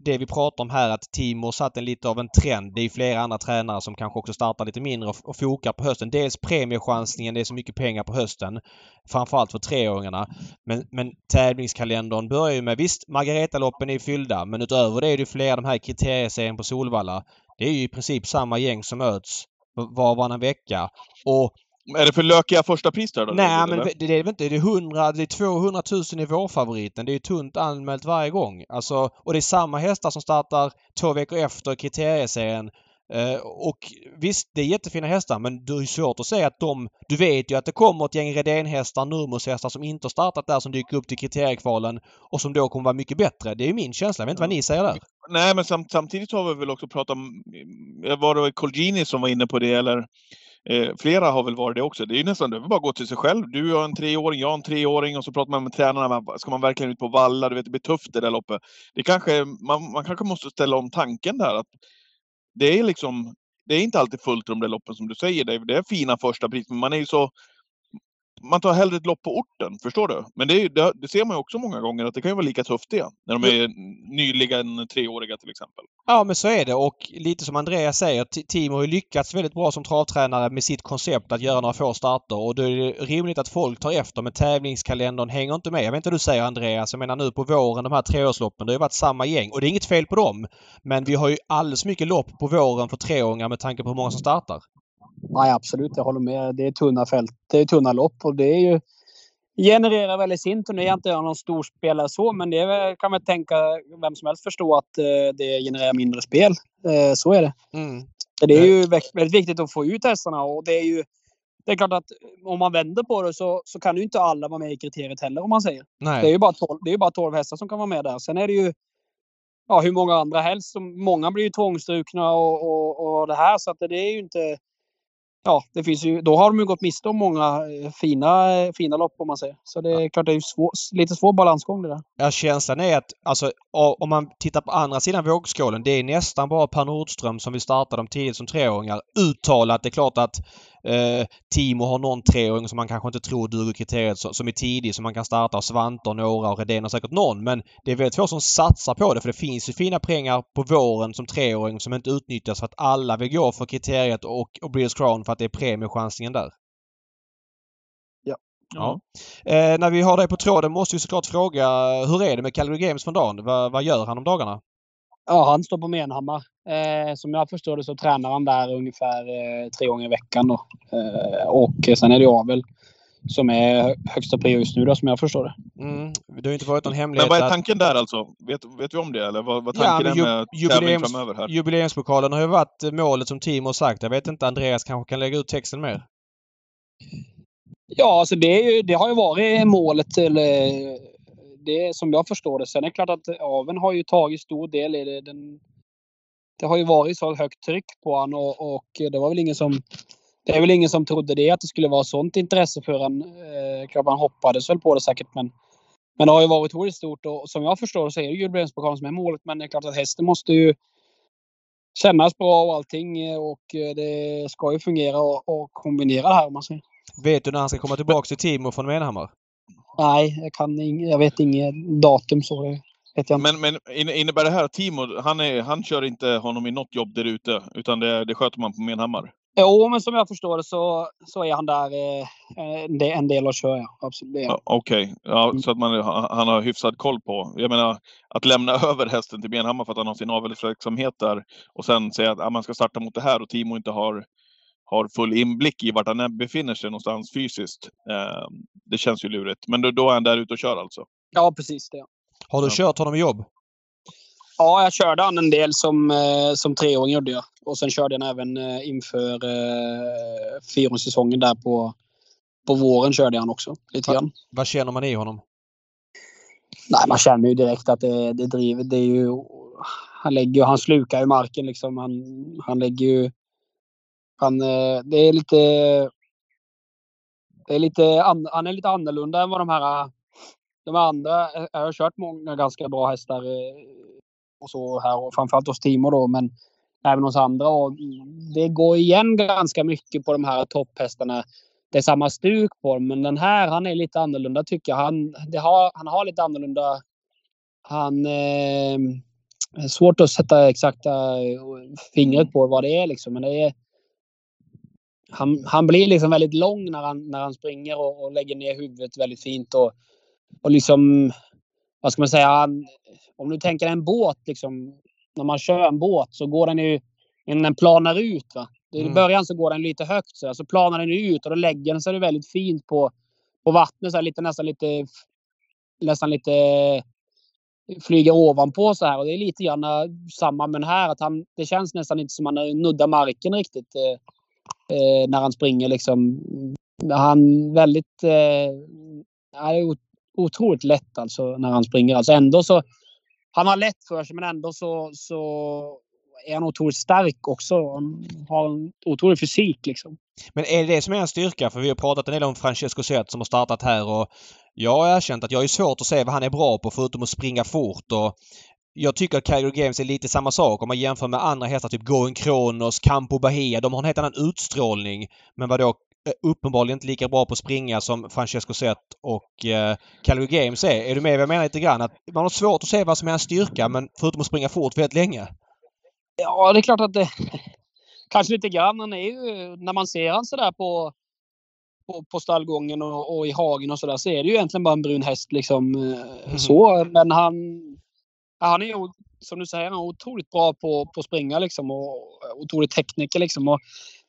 Speaker 2: det vi pratar om här att Timo satt en lite av en trend. Det är flera andra tränare som kanske också startar lite mindre och, och fokar på hösten. Dels premiechansningen, det är så mycket pengar på hösten. Framförallt för treåringarna. Men, men tävlingskalendern börjar ju med, visst Margaretaloppen är fyllda men utöver det är det flera de här kriterieserien på Solvalla. Det är ju i princip samma gäng som möts var och varannan vecka. Och
Speaker 1: är det för lökiga första pris där då?
Speaker 2: Nej, men det, det är inte. Det är 100, det är 200 000 i vårfavoriten. Det är ju tunt anmält varje gång. Alltså, och det är samma hästar som startar två veckor efter kriterieserien. Uh, och visst, det är jättefina hästar men det är svårt att säga att de... Du vet ju att det kommer ett gäng Redén-hästar, Nurmos-hästar som inte har startat där som dyker upp till kriteriekvalen och som då kommer vara mycket bättre. Det är min känsla. Jag vet inte vad ni säger där?
Speaker 1: Nej, men sam samtidigt har vi väl också pratat om... Var det Colgini som var inne på det eller? Eh, flera har väl varit det också. Det är nästan, det är bara att gå till sig själv. Du har en treåring, jag har en treåring och så pratar man med tränarna. Ska man verkligen ut på valla? Du vet, det blir tufft det där loppet. Det kanske, man, man kanske måste ställa om tanken där. Att det är liksom, det är inte alltid fullt i de där loppen som du säger. Det är, det är fina första pris, men man är ju så man tar hellre ett lopp på orten, förstår du? Men det, det, det, ser man ju också många gånger att det kan ju vara lika tufft det. När de är nyligen treåriga till exempel.
Speaker 2: Ja men så är det och lite som Andreas säger, Timo har ju lyckats väldigt bra som travtränare med sitt koncept att göra några få starter och då är det rimligt att folk tar efter men tävlingskalendern hänger inte med. Jag vet inte vad du säger Andreas. Jag menar nu på våren, de här treårsloppen, det har ju varit samma gäng och det är inget fel på dem. Men vi har ju alldeles mycket lopp på våren för treåringar med tanke på hur många som startar.
Speaker 3: Nej, absolut. Jag håller med. Det är tunna fält. Det är tunna lopp och det är ju genererar väl i sin tur, nu är inte jag någon stor spelare så, men det väl, kan man tänka vem som helst förstå att eh, det genererar mindre spel. Eh, så är det. Mm. Det är ju väldigt viktigt att få ut hästarna och det är ju det är klart att om man vänder på det så, så kan ju inte alla vara med i kriteriet heller om man säger. Nej. Det är ju bara 12, det är bara 12 hästar som kan vara med där. Sen är det ju ja, hur många andra helst. Många blir ju tvångsstrukna och, och, och det här så att det är ju inte ja, det finns ju, då har de ju gått miste om många eh, fina, fina lopp om man säger. Så det är klart det är svår, lite svår balansgång det där.
Speaker 2: Ja, känslan är att alltså, om man tittar på andra sidan vågskålen. Det är nästan bara Per Nordström som vill starta dem tidigt som treåringar. Uttalat. Det är klart att Eh, Timo har någon treåring som man kanske inte tror duger kriteriet som är tidig som man kan starta. Och Svante och några och Redén har säkert någon. Men det är väldigt få som satsar på det för det finns ju fina pengar på våren som treåring som inte utnyttjas för att alla vill gå för kriteriet och, och Breeders Crown för att det är premiechansningen där.
Speaker 3: Ja.
Speaker 2: ja. Eh, när vi har dig på tråden måste vi såklart fråga hur är det med Calgary Games från dagen? Va, vad gör han om dagarna?
Speaker 3: Ja, han står på Menhammar. Eh, som jag förstår det så tränar han där ungefär eh, tre gånger i veckan. Då. Eh, och sen är det Avel som är högsta prio just nu då, som jag förstår det.
Speaker 2: Mm. Det har inte varit någon hemlighet.
Speaker 1: Men vad är tanken där alltså? Vet, vet vi om det? Eller vad, vad tanken ja, är med jubileums, framöver här?
Speaker 2: Jubileumspokalen har ju varit målet som Timo sagt. Jag vet inte, Andreas kanske kan lägga ut texten mer?
Speaker 3: Ja, alltså det, ju, det har ju varit målet. Eller, det som jag förstår det. Sen är det klart att aven har ju tagit stor del i det. Den, det har ju varit så högt tryck på honom och, och, det var väl ingen som det är väl ingen som trodde det, att det skulle vara sånt intresse för han. Eh, klart man hoppades väl på det säkert, men, men det har ju varit oerhört stort och som jag förstår så är det jubileumspokalen som är målet. Men det är klart att hästen måste ju kännas bra och allting eh, och eh, det ska ju fungera och, och kombinera det här om man säger.
Speaker 2: Vet du när han ska komma tillbaka till Timo från Menhammar?
Speaker 3: Nej, jag, kan ing, jag vet inget datum så. Vet jag
Speaker 1: men, men innebär det här att Timo, han, är, han kör inte honom i något jobb där ute, utan det, det sköter man på Menhammar?
Speaker 3: Jo, men som jag förstår det så, så är han där eh, en del och kör, ja. Absolut.
Speaker 1: Ja, Okej, okay. ja, mm. så att man, han har hyfsad koll på. Jag menar, att lämna *laughs* över hästen till Benhammar för att han har sin avelsverksamhet där och sen säga att ja, man ska starta mot det här och Timo inte har har full inblick i vart han befinner sig någonstans fysiskt. Eh, det känns ju lurigt. Men då, då är han där ute och kör alltså?
Speaker 3: Ja, precis det.
Speaker 2: Har du ja. kört honom i jobb?
Speaker 3: Ja, jag körde han en del som, eh, som treåring gjorde jag. Och sen körde jag även eh, inför eh, fyraårssäsongen där på, på våren körde jag han också. Lite Va, grann.
Speaker 2: Vad känner man i honom?
Speaker 3: Nej, man känner ju direkt att det, det driver. Det är ju, han, lägger, han slukar ju marken liksom. Han, han lägger ju han, eh, det är lite... Det är lite han är lite annorlunda än vad de här de andra, jag har kört många ganska bra hästar och så här och framförallt hos Timo då men även hos andra och det går igen ganska mycket på de här topphästarna. Det är samma stuk på dem men den här han är lite annorlunda tycker jag. Han, har, han har lite annorlunda han eh, svårt att sätta exakta fingret på vad det är liksom. Men det är, han, han blir liksom väldigt lång när han, när han springer och, och lägger ner huvudet väldigt fint. Och, och liksom, vad ska man säga, han, om du tänker en båt liksom. När man kör en båt så går den ju, innan den planar ut. Va? I mm. början så går den lite högt så, så planar den ut och då lägger den sig väldigt fint på, på vattnet. Så här, lite, nästan lite, nästan lite flyger ovanpå så här. Och det är lite grann samma med den här. Att han, det känns nästan inte som att han nuddar marken riktigt. Eh, när han springer liksom. Han väldigt... Eh, är otroligt lätt alltså när han springer. Alltså ändå så... Han har lätt för sig men ändå så, så är han otroligt stark också. Han har en otrolig fysik liksom.
Speaker 2: Men är det det som är en styrka? För vi har pratat en del om Francesco Zet som har startat här och jag har erkänt att jag är svårt att se vad han är bra på förutom att springa fort och jag tycker att Calgary Games är lite samma sak om man jämför med andra hästar typ Going Kronos, Campo Bahia. De har en helt annan utstrålning. Men vadå eh, uppenbarligen inte lika bra på att springa som Francesco Zet och eh, Calgary Games är. Är du med vad jag menar lite grann? Att man har svårt att se vad som är en styrka men förutom att springa fort väldigt länge.
Speaker 3: Ja, det är klart att det... *laughs* Kanske lite grann. Han är ju, när man ser han sådär på, på, på stallgången och, och, i hagen och sådär så är det ju egentligen bara en brun häst liksom. Mm. Så, men han... Han är ju, som du säger, han är otroligt bra på, på att springa liksom och otrolig tekniker liksom. Och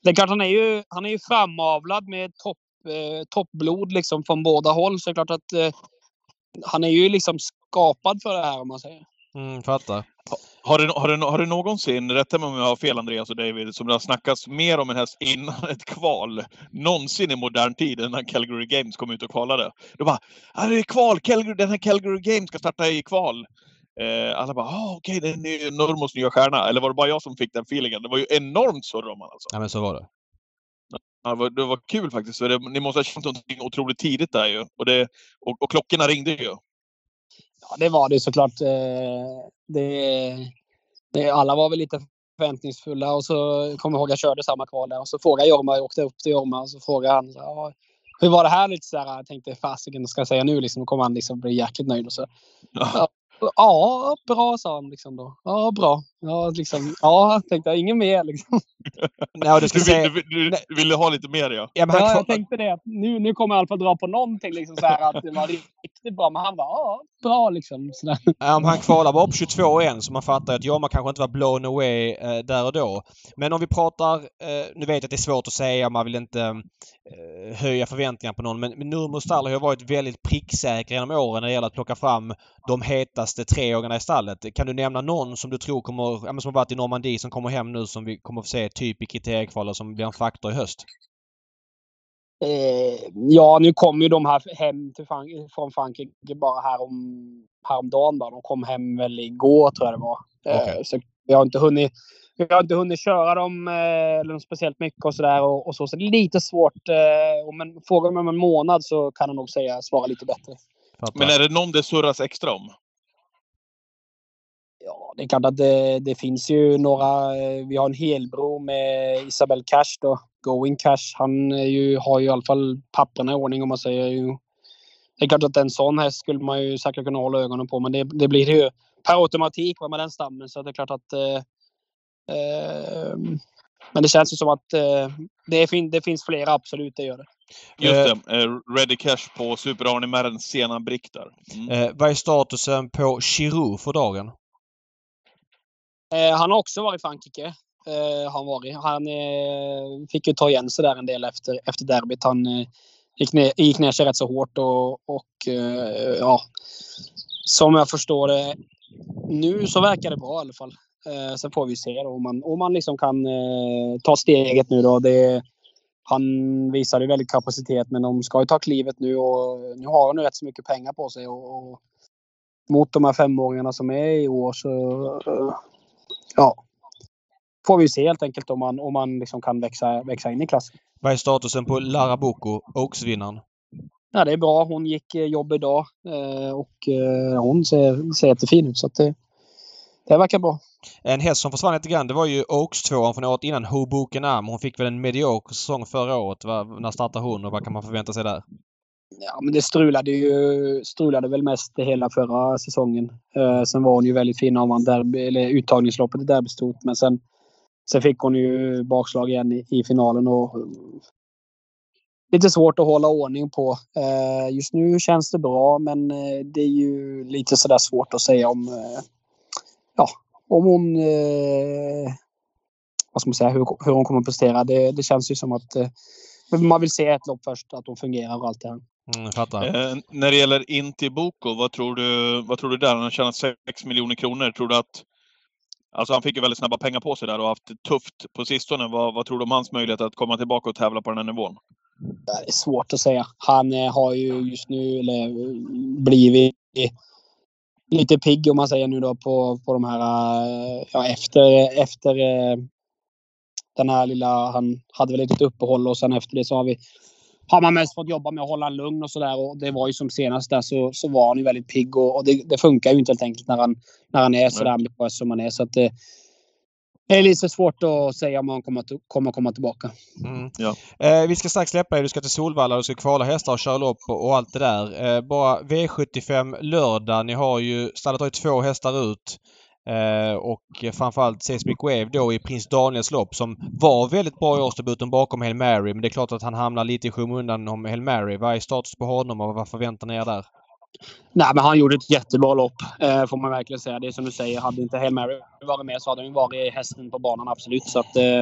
Speaker 3: det är klart, han är ju, han är ju framavlad med topp, eh, toppblod liksom från båda håll. Så det är klart att eh, han är ju liksom skapad för det här om man säger.
Speaker 2: Mm, fattar.
Speaker 1: Har du, har, du, har du någonsin, rätta mig om jag har fel Andreas och David, som det har snackats mer om en häst innan ett kval, någonsin i modern tid, innan Calgary Games kom ut och kvalade? Då bara, ah, det är kval, Calgary, den här Calgary Games ska starta i kval. Eh, alla bara, ah, okej, okay, det är Normos nya stjärna. Eller var det bara jag som fick den feelingen? Det var ju enormt surr om alltså.
Speaker 2: Ja, men så var det.
Speaker 1: Ja, det, var, det var kul faktiskt. Det, ni måste ha känt någonting otroligt tidigt där ju. Och, det, och, och klockorna ringde ju.
Speaker 3: Ja, det var det såklart. Eh, det, det, alla var väl lite förväntningsfulla och så kommer jag ihåg jag körde samma kval där och så frågade Jorma, jag åkte upp till Jorma och så frågade han så, hur var det här? Lite så här, jag tänkte fasiken ska jag säga nu liksom. Då kommer han liksom bli jäkligt nöjd och så. Ja. Ja, bra sa han liksom då. Ja, bra. Ja, liksom, ja tänkte jag. Inget mer liksom. *laughs*
Speaker 1: Nej, du, du, säga... du, du, du, ville ha lite mer ja.
Speaker 3: Ja, ja jag *laughs* tänkte det. Nu, nu kommer jag i alla fall dra på någonting liksom så här att det var riktigt bra. Men han var ja, bra liksom. Sådär.
Speaker 2: Ja, men han kvalar bara på 22 än så man fattar att Jorma kanske inte var blown away eh, där och då. Men om vi pratar, eh, nu vet jag att det är svårt att säga, man vill inte eh, höja förväntningarna på någon. Men, men Nurmo Stall har varit väldigt pricksäker genom åren när det gäller att plocka fram de hetaste treåringarna i stallet. Kan du nämna någon som du tror kommer, ja, som har varit i Normandie som kommer hem nu som vi kommer få se typ i kriteriekvalet som blir en faktor i höst?
Speaker 3: Eh, ja, nu kom ju de här hem till från Frankrike bara härom, häromdagen. Bara. De kom hem väl igår tror jag det var. Okay. Eh, så jag har inte hunnit jag har inte hunnit köra dem eh, speciellt mycket och sådär. Och, och, så, så det är lite svårt. Eh, men frågar man om en månad så kan jag nog säga, svara lite bättre.
Speaker 1: Men är det någon det surras extra om?
Speaker 3: Ja, det är klart att det, det finns ju några. Eh, vi har en helbro med Isabel Cash då. Going Cash. Han ju, har ju i alla fall papperna i ordning om man säger. Det är klart att en sån häst skulle man ju säkert kunna hålla ögonen på. Men det, det blir ju per automatik med den stammen. Så det är klart att eh, eh, men det känns ju som att eh, det, fin det finns flera, absolut, det gör det.
Speaker 1: Just det. Uh, Ready Cash på Super Arne Märren sena brick där.
Speaker 2: Mm. Vad är statusen på Giroud för dagen?
Speaker 3: Eh, han har också varit i Frankrike. Eh, han varit. Han eh, fick ju ta igen sig där en del efter, efter derbyt. Han gick, ner, gick ner sig rätt så hårt och, och ja, som jag förstår det nu så verkar det bra i alla fall. Eh, sen får vi se då, om man, om man liksom kan eh, ta steget nu då. Det, han visade väldigt kapacitet men de ska ju ta klivet nu och nu har han rätt så mycket pengar på sig. Och, och mot de här femåringarna som är i år så ja, får vi se helt enkelt om man, om man liksom kan växa, växa in i klassen.
Speaker 2: Vad är statusen på Lara Boko, Oaks-vinnaren?
Speaker 3: ja, det är bra. Hon gick jobb idag och hon ser, ser jättefin ut. Så att det, det verkar bra.
Speaker 2: En häst som försvann lite grann det var ju Oaks 2 från året innan Hoboken Am. Hon fick väl en medioker säsong förra året. När startade hon och vad kan man förvänta sig där?
Speaker 3: Ja, men det strulade ju strulade väl mest hela förra säsongen. Eh, sen var hon ju väldigt fin om man derby, eller uttagningsloppet i derbystort. Men sen, sen fick hon ju bakslag igen i, i finalen och eh, lite svårt att hålla ordning på. Eh, just nu känns det bra men eh, det är ju lite sådär svårt att säga om eh, ja, om hon eh, vad ska man säga, hur, hur hon kommer att prestera. Det, det känns ju som att eh, man vill se ett lopp först, att hon fungerar och allt det här.
Speaker 2: Mm, fattar.
Speaker 1: Eh, när det gäller Intiboko, vad tror du, vad tror du där? Han har tjänat 6 miljoner kronor. Tror du att... Alltså han fick ju väldigt snabba pengar på sig där och haft det tufft på sistone. Vad, vad tror du om hans möjlighet att komma tillbaka och tävla på den här nivån?
Speaker 3: Det är svårt att säga. Han eh, har ju just nu eller, blivit lite pigg om man säger nu då på, på de här, eh, ja efter, efter eh, den här lilla, han hade väl ett uppehåll och sen efter det så har vi har man mest fått jobba med att hålla lugn och sådär. Och det var ju som senast där så, så var han ju väldigt pigg och, och det, det, funkar ju inte helt enkelt när han, när han är sådär ambitiös som han är. Så att det, det är lite svårt att säga om han kommer att kommer komma tillbaka.
Speaker 2: Mm. Ja. Eh, vi ska strax släppa dig. Du ska till Solvalla, du ska kvala hästar och köra lopp och, och allt det där. Eh, bara V75 lördag. Ni har ju, stallet har ju två hästar ut. Eh, och framförallt Seismic Wave då i Prins Daniels lopp som var väldigt bra i årsdebuten bakom Hail Mary. Men det är klart att han hamnar lite i skymundan om Hail Mary. Vad är status på honom och vad förväntar ni er där?
Speaker 3: Nej, men han gjorde ett jättebra lopp, eh, får man verkligen säga. Det är som du säger, hade inte Hail Mary varit med så hade han varit hästen på banan, absolut. Så att, eh,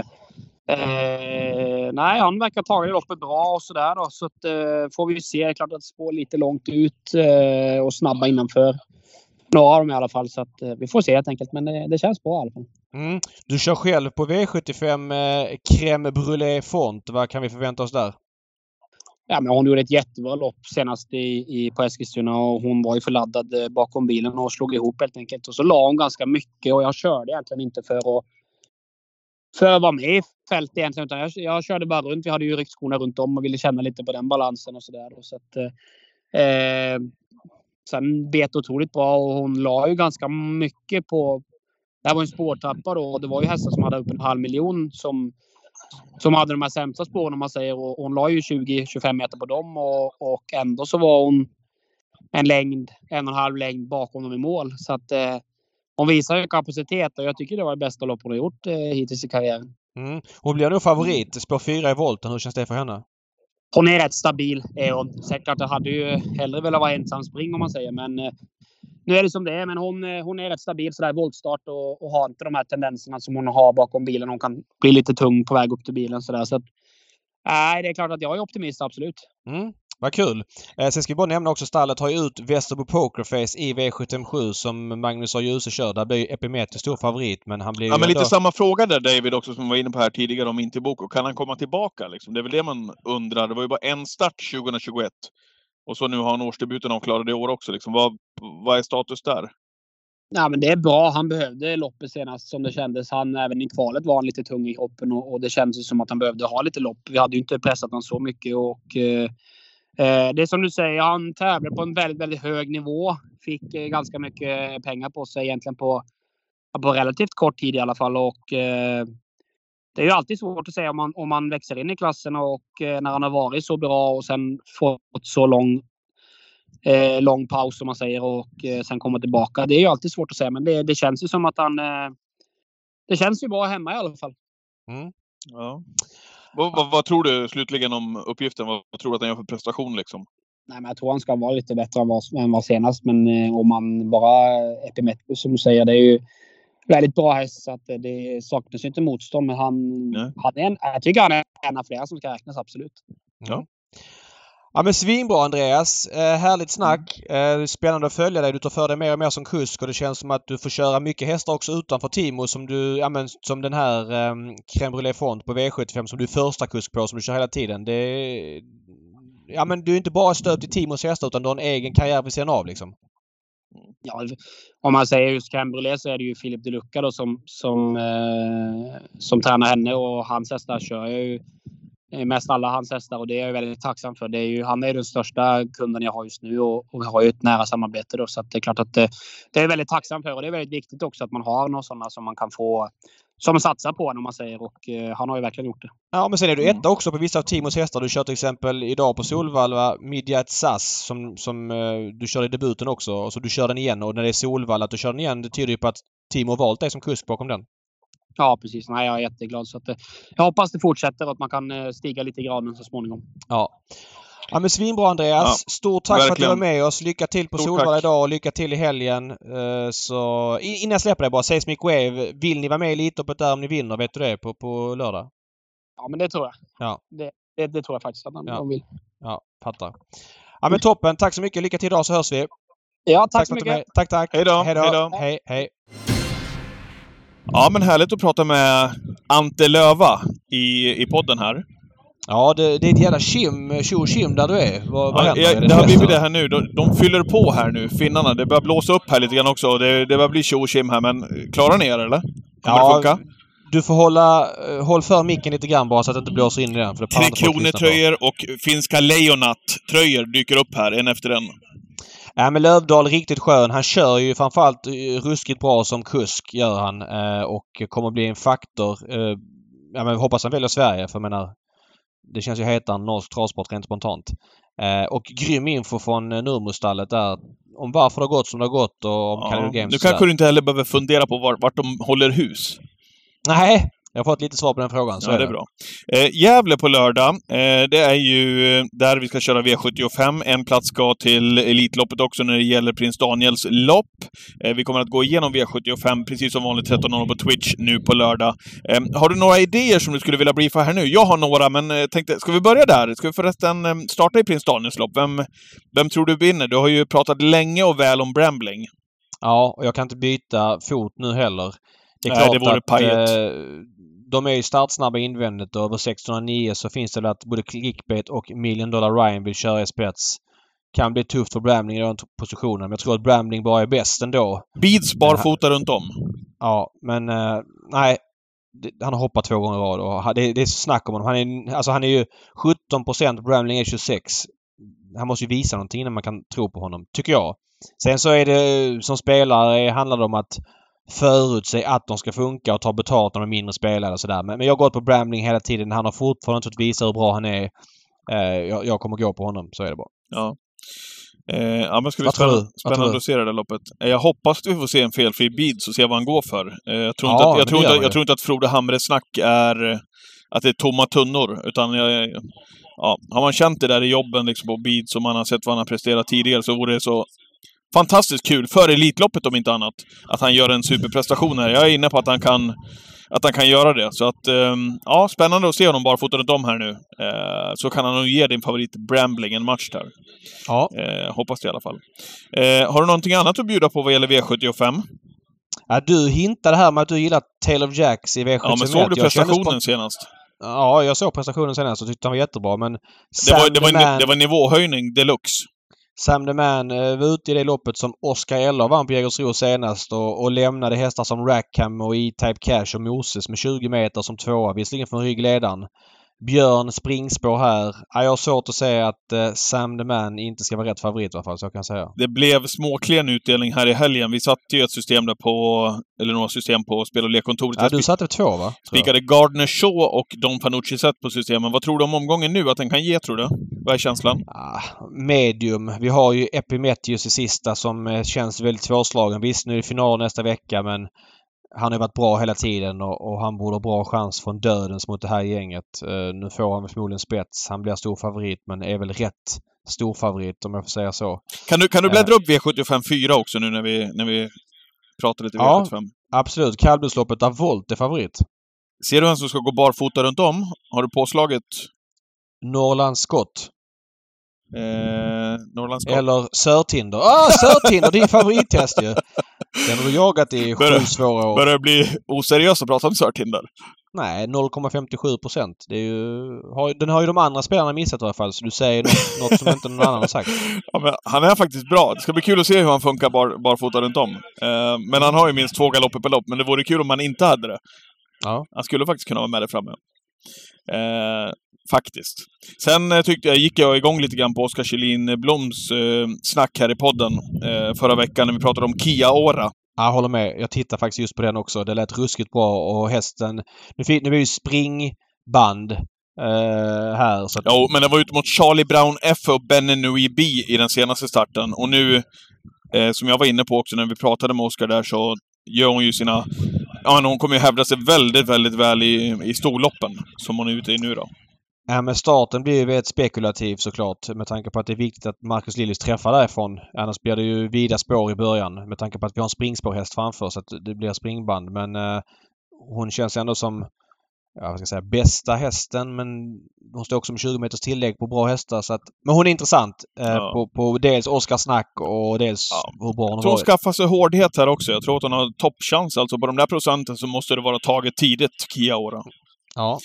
Speaker 3: eh, nej, han verkar ha tagit loppet bra och sådär. Då. Så att, eh, får vi se. Det är klart att spår lite långt ut eh, och snabba innanför. Några av dem i alla fall. Så att, eh, vi får se helt enkelt. Men det, det känns bra i alla fall.
Speaker 2: Mm. Du kör själv på V75 eh, Crème Brûlée Font. Vad kan vi förvänta oss där?
Speaker 3: Ja, men hon gjorde ett jättebra lopp senast i, i, på Eskilstuna och hon var ju förladdad eh, bakom bilen och slog ihop helt enkelt. Och så la hon ganska mycket och jag körde egentligen inte för att för att vara med i fält egentligen. Utan jag, jag körde bara runt. Vi hade ju ryckt skorna runt om och ville känna lite på den balansen och sådär. Så att, eh, sen bet otroligt bra och hon la ju ganska mycket på... Det här var en spårtrappa då och det var ju hästar som hade upp en halv miljon som, som hade de här sämsta spåren om man säger. Och hon la ju 20-25 meter på dem och, och ändå så var hon en längd, en och en halv längd bakom dem i mål. Så att eh, hon visar ju kapacitet och jag tycker det var det bästa lopp hon har gjort eh, hittills i karriären.
Speaker 2: Mm. Hon blir nog favorit. Spår 4 i volten. Hur känns det för henne?
Speaker 3: Hon är rätt stabil. Är hon. Säkert jag hade ju hellre velat vara ensam spring om man säger. Men eh, nu är det som det är. Men hon, eh, hon är rätt stabil sådär voltstart och, och har inte de här tendenserna som hon har bakom bilen. Hon kan bli lite tung på väg upp till bilen sådär. Så att, nej, det är klart att jag är optimist, absolut.
Speaker 2: Mm. Vad kul! Eh, sen ska vi bara nämna också stallet har ju ut Västerbo Pokerface i V757 som Magnus A. Djuse kör. Där blir ju Epimetheus stor favorit men han blir
Speaker 1: Ja men lite samma fråga där David också som var inne på här tidigare om Intiboko. Kan han komma tillbaka liksom? Det är väl det man undrar. Det var ju bara en start 2021. Och så nu har han årsdebuten avklarad i år också. Liksom. Vad, vad är status där?
Speaker 3: Ja, men det är bra. Han behövde loppet senast som det kändes. Han, även i kvalet var han lite tung i hoppen och, och det kändes som att han behövde ha lite lopp. Vi hade ju inte pressat honom så mycket och Eh, Eh, det är som du säger, han tävlar på en väldigt, väldigt hög nivå. Fick eh, ganska mycket pengar på sig egentligen på, på relativt kort tid i alla fall. Och, eh, det är ju alltid svårt att säga om man, om man växer in i klassen och eh, när han har varit så bra och sen fått så lång, eh, lång paus som man säger och eh, sen kommer tillbaka. Det är ju alltid svårt att säga men det, det känns ju som att han... Eh, det känns ju bra hemma i alla fall.
Speaker 1: Mm. Ja. Vad, vad, vad, tror du slutligen om uppgiften? Vad, vad, tror du att han gör för prestation liksom?
Speaker 3: Nej, men jag tror han ska vara lite bättre än vad, än vad senast. Men eh, om man bara Epimetheus som du säger, det är ju väldigt bra häst. Så att det saknas ju inte motstånd. Men han, han är en, jag tycker han är en av flera som ska räknas, absolut.
Speaker 2: Ja. Ja men svinbra Andreas! Eh, härligt snack! Eh, spännande att följa dig. Du tar för dig mer och mer som kusk och det känns som att du får köra mycket hästar också utanför Timo som du, ja men som den här eh, Crème Brûlée Font på V75 som du är första kusk på som du kör hela tiden. Det, ja men du är inte bara stöpt i Timos hästar utan du har en egen karriär vid sidan av liksom.
Speaker 3: Ja, om man säger just Crème Brûlée så är det ju Filip de Lucca då som, som, eh, som tränar henne och hans hästar kör jag ju mest alla hans hästar och det är jag väldigt tacksam för. Det är ju, han är den största kunden jag har just nu och, och vi har ju ett nära samarbete då så att det är klart att det, det är jag väldigt tacksam för och det är väldigt viktigt också att man har några sådana som man kan få som satsar på om man säger och eh, han har ju verkligen gjort det.
Speaker 2: Ja men sen är du
Speaker 3: Mm.
Speaker 2: etta också på vissa av Timos hästar. Du kör till exempel idag på Solvalla Midjat SAS som, som eh, du körde i debuten också. Och så du kör den igen och när det är Solvalla att du kör den igen det tyder ju på att Timo har valt dig som kusk bakom den.
Speaker 3: Ja precis. Nej, jag är jätteglad så att eh, jag hoppas det fortsätter och att man kan eh, stiga lite i graden så småningom.
Speaker 2: Ja. Ja men svinbra Andreas.
Speaker 1: Ja,
Speaker 2: Stort tack för att du var
Speaker 1: verkligen.
Speaker 2: med oss. Lycka till på Solvalla
Speaker 1: tack.
Speaker 2: idag och lycka till i helgen. Eh, Så in- innan jag släpper dig bara, Seismic Wave. Vill ni vara med i Elitloppet där om ni vinner? Vet du det? På, på lördag?
Speaker 3: Ja men det tror jag.
Speaker 2: Ja.
Speaker 3: Det, det, det tror jag faktiskt att de,
Speaker 2: Ja.
Speaker 3: vill.
Speaker 2: Ja, fattar. Ja men toppen. Tack så mycket. Lycka till idag så hörs vi.
Speaker 3: Ja tack, så
Speaker 2: att du
Speaker 3: mycket.
Speaker 2: Tack, tack.
Speaker 1: Hej då,
Speaker 2: Hej
Speaker 1: hej
Speaker 2: då.
Speaker 1: då.
Speaker 2: Hej, hej.
Speaker 1: Ja, men härligt att prata med Ante Löva i, i podden här.
Speaker 2: Ja, det, det är ett jävla kim, tjo kim där du är. Vad, vad
Speaker 1: Ja, jag,
Speaker 2: Är
Speaker 1: det har blivit det här nu. De, de fyller på här nu, finnarna. Det börjar blåsa upp här lite grann också. Det, det börjar bli tjo tjim här, men klarar ni er eller? Kommer
Speaker 2: Ja,
Speaker 1: det funka?
Speaker 2: Du får hålla, eh, håll för micken lite grann bara så att det inte blåser in i den. Det
Speaker 1: Tre. Kronor-tröjor och finska Lejonat-tröjor dyker upp här, en efter en.
Speaker 2: Ja, men Lövdahl riktigt skön. Han kör ju framförallt eh, ruskigt bra som kusk, gör han. Eh, och kommer bli en faktor. Eh, ja, men hoppas han väljer Sverige, för jag menar... Det känns ju hetare än norsk travsport rent spontant. Och grym info från Nurmostallet där. Om varför det har gått som det har gått och om
Speaker 1: Ja.
Speaker 2: Games
Speaker 1: Nu kanske du inte heller behöver fundera på var, vart de håller hus.
Speaker 2: Nej, jag har fått lite svar på den frågan. Så
Speaker 1: Ja, det är bra. Eh, Gävle på lördag. Eh, det är ju eh, där vi ska köra V75. En plats ska till Elitloppet också när det gäller Prins Daniels lopp. Eh, vi kommer att gå igenom V75 precis som vanligt 13.00 på Twitch nu på lördag. Eh, har du några idéer som du skulle vilja briefa här nu? Jag har några, men eh, tänkte, ska vi börja där? Ska vi förresten eh, starta i Prins Daniels lopp? Vem, vem tror du vinner? Du har ju pratat länge och väl om Brambling.
Speaker 2: Ja, och jag kan inte byta fot nu heller. Det är
Speaker 1: Nej,
Speaker 2: klart
Speaker 1: det vore
Speaker 2: att
Speaker 1: pajet.
Speaker 2: Eh, de är ju startsnabba invändigt och över 1609 så finns det väl att både Clickbait och Million Dollar Ryan vill köra i spets. Kan bli tufft för Brambling i den positionen, men jag tror att Brambling bara är bäst ändå.
Speaker 1: Beads barfota runt om.
Speaker 2: Ja, men eh, nej. Han har hoppat två gånger i rad och det, det är snack om honom. Han är, alltså han är ju 17 Brambling är 26. Han måste ju visa någonting innan man kan tro på honom, tycker jag. Sen så är det som spelare handlar det om att förutse att de ska funka och ta betalt när de är mindre spelare och sådär. Men, men jag har gått på Brambling hela tiden. Han har fortfarande inte fått visa hur bra han är. Eh, jag, jag kommer gå på honom, så är det bara.
Speaker 1: Ja. Eh, ja, men ska
Speaker 2: tror
Speaker 1: spännande, spännande att se det där loppet. Eh, jag hoppas att vi får se en felfri Beads och se vad han går för. Eh, jag, tror
Speaker 2: Ja,
Speaker 1: inte att, jag, tror inte, jag tror att Frode Hamres snack är att det är tomma tunnor, utan jag, ja, har man känt det där i jobben liksom på Beads och man har sett vad han har presterat tidigare så vore det så fantastiskt kul, för Elitloppet om inte annat, att han gör en superprestation här. Jag är inne på att han kan att han kan göra det. Så att, ehm, ja, spännande att se honom barfota runt om här nu. Eh, så kan han nog ge din favorit Brambling en match där.
Speaker 2: Ja.
Speaker 1: Eh, hoppas det i alla fall. Eh, har du någonting annat att bjuda på vad gäller V75?
Speaker 2: Ja, du hintade här med att du gillar Taylor Jacks i V71.
Speaker 1: Ja, men såg du prestationen
Speaker 2: spont-
Speaker 1: senast?
Speaker 2: Ja, jag såg prestationen senast och tyckte han var jättebra men...
Speaker 1: Det var, det, var, det var nivåhöjning deluxe.
Speaker 2: Sam the Man eh, var ute i det loppet som Oscar Eller vann på Jägersro senast och, och lämnade hästar som Rackham och E-Type Cash och Moses med 20 meter som tvåa. Visserligen från ryggledaren. Björn springspår här. Ja, jag har svårt att säga att eh, Sam the Man inte ska vara rätt favorit i alla fall, så kan jag säga.
Speaker 1: Det blev småklen utdelning här i helgen. Vi satte ju ett system där på, eller några system på spel och lekkontoret.
Speaker 2: Ja, du satte två va?
Speaker 1: Spikade Gardner Shaw och Don Fanucci set på systemen. Vad tror du om omgången nu? Att den kan ge, tror du? Vad är känslan?
Speaker 2: Ah, medium. Vi har ju Epimetheus i sista som eh, känns väldigt svårslagen. Visst, nu är det final nästa vecka men han har varit bra hela tiden och, och han borde ha bra chans från dödens mot det här gänget. Eh, nu får han förmodligen spets. Han blir stor favorit men är väl rätt stor favorit om jag får säga så.
Speaker 1: Kan du, kan du
Speaker 2: Ja.
Speaker 1: bläddra upp V75 4 också nu när vi, när vi pratar lite
Speaker 2: Ja.
Speaker 1: V75?
Speaker 2: Absolut. Kallblodsloppet där Volt är favorit.
Speaker 1: Ser du vem som ska gå barfota runt om? Har du påslaget
Speaker 2: Norrlands Scott.
Speaker 1: Eh, Norrlands Cup?
Speaker 2: Eller Sörtinder. Ah, Sörtinder! din favorithäst ju! Den har du jagat i
Speaker 1: Börjar-
Speaker 2: sju svåra år.
Speaker 1: Börjar bli oseriöst att prata om Sörtinder?
Speaker 2: Nej, 0,57 procent. Det är ju... Har, den har ju de andra spelarna missat i alla fall, så du säger något, något som inte någon annan har sagt. *laughs*
Speaker 1: Ja, han är faktiskt bra. Det ska bli kul att se hur han funkar bar, barfota runt om. Eh, men han har ju minst två galopper per lopp, men det vore kul om han inte hade det.
Speaker 2: Ja.
Speaker 1: Han skulle faktiskt kunna vara med där framme. Eh, faktiskt. Sen eh, tyckte jag, gick jag igång lite grann på Oskar Kjellin Bloms eh, snack här i podden eh, förra veckan när vi pratade om Kia Ora.
Speaker 2: Jag håller med. Jag tittar faktiskt just på den också. Det lät ruskigt bra och hästen... Nu, fi- nu är det ju springband eh, här. Så att,
Speaker 1: Jo, men den var ute mot Charlie Brown F och Benny B i den senaste starten. Och nu, eh, som jag var inne på också när vi pratade med Oskar där, så gör hon ju sina... Ja, hon kommer ju hävda sig väldigt, väldigt väl i, i storloppen, som hon är ute i nu då.
Speaker 2: Ja, men starten blir ju väldigt spekulativ såklart med tanke på att det är viktigt att Marcus Lillis träffar därifrån. Annars blir det ju vida spår i början med tanke på att vi har en springspårhäst framför så att det blir springband. Men eh, hon känns ändå som ja, vad ska jag säga, bästa hästen men hon står också med 20 meters tillägg på bra hästar. Så att, men hon är intressant eh,
Speaker 1: Ja.
Speaker 2: på, på dels Oskars snack och dels
Speaker 1: Ja.
Speaker 2: hur bra hon
Speaker 1: Jag
Speaker 2: har
Speaker 1: tror hon
Speaker 2: varit.
Speaker 1: skaffar sig hårdhet här också. Jag tror att hon har toppchans. Alltså på de där procenten så måste det vara taget tidigt, Kia Ora.
Speaker 2: Ja.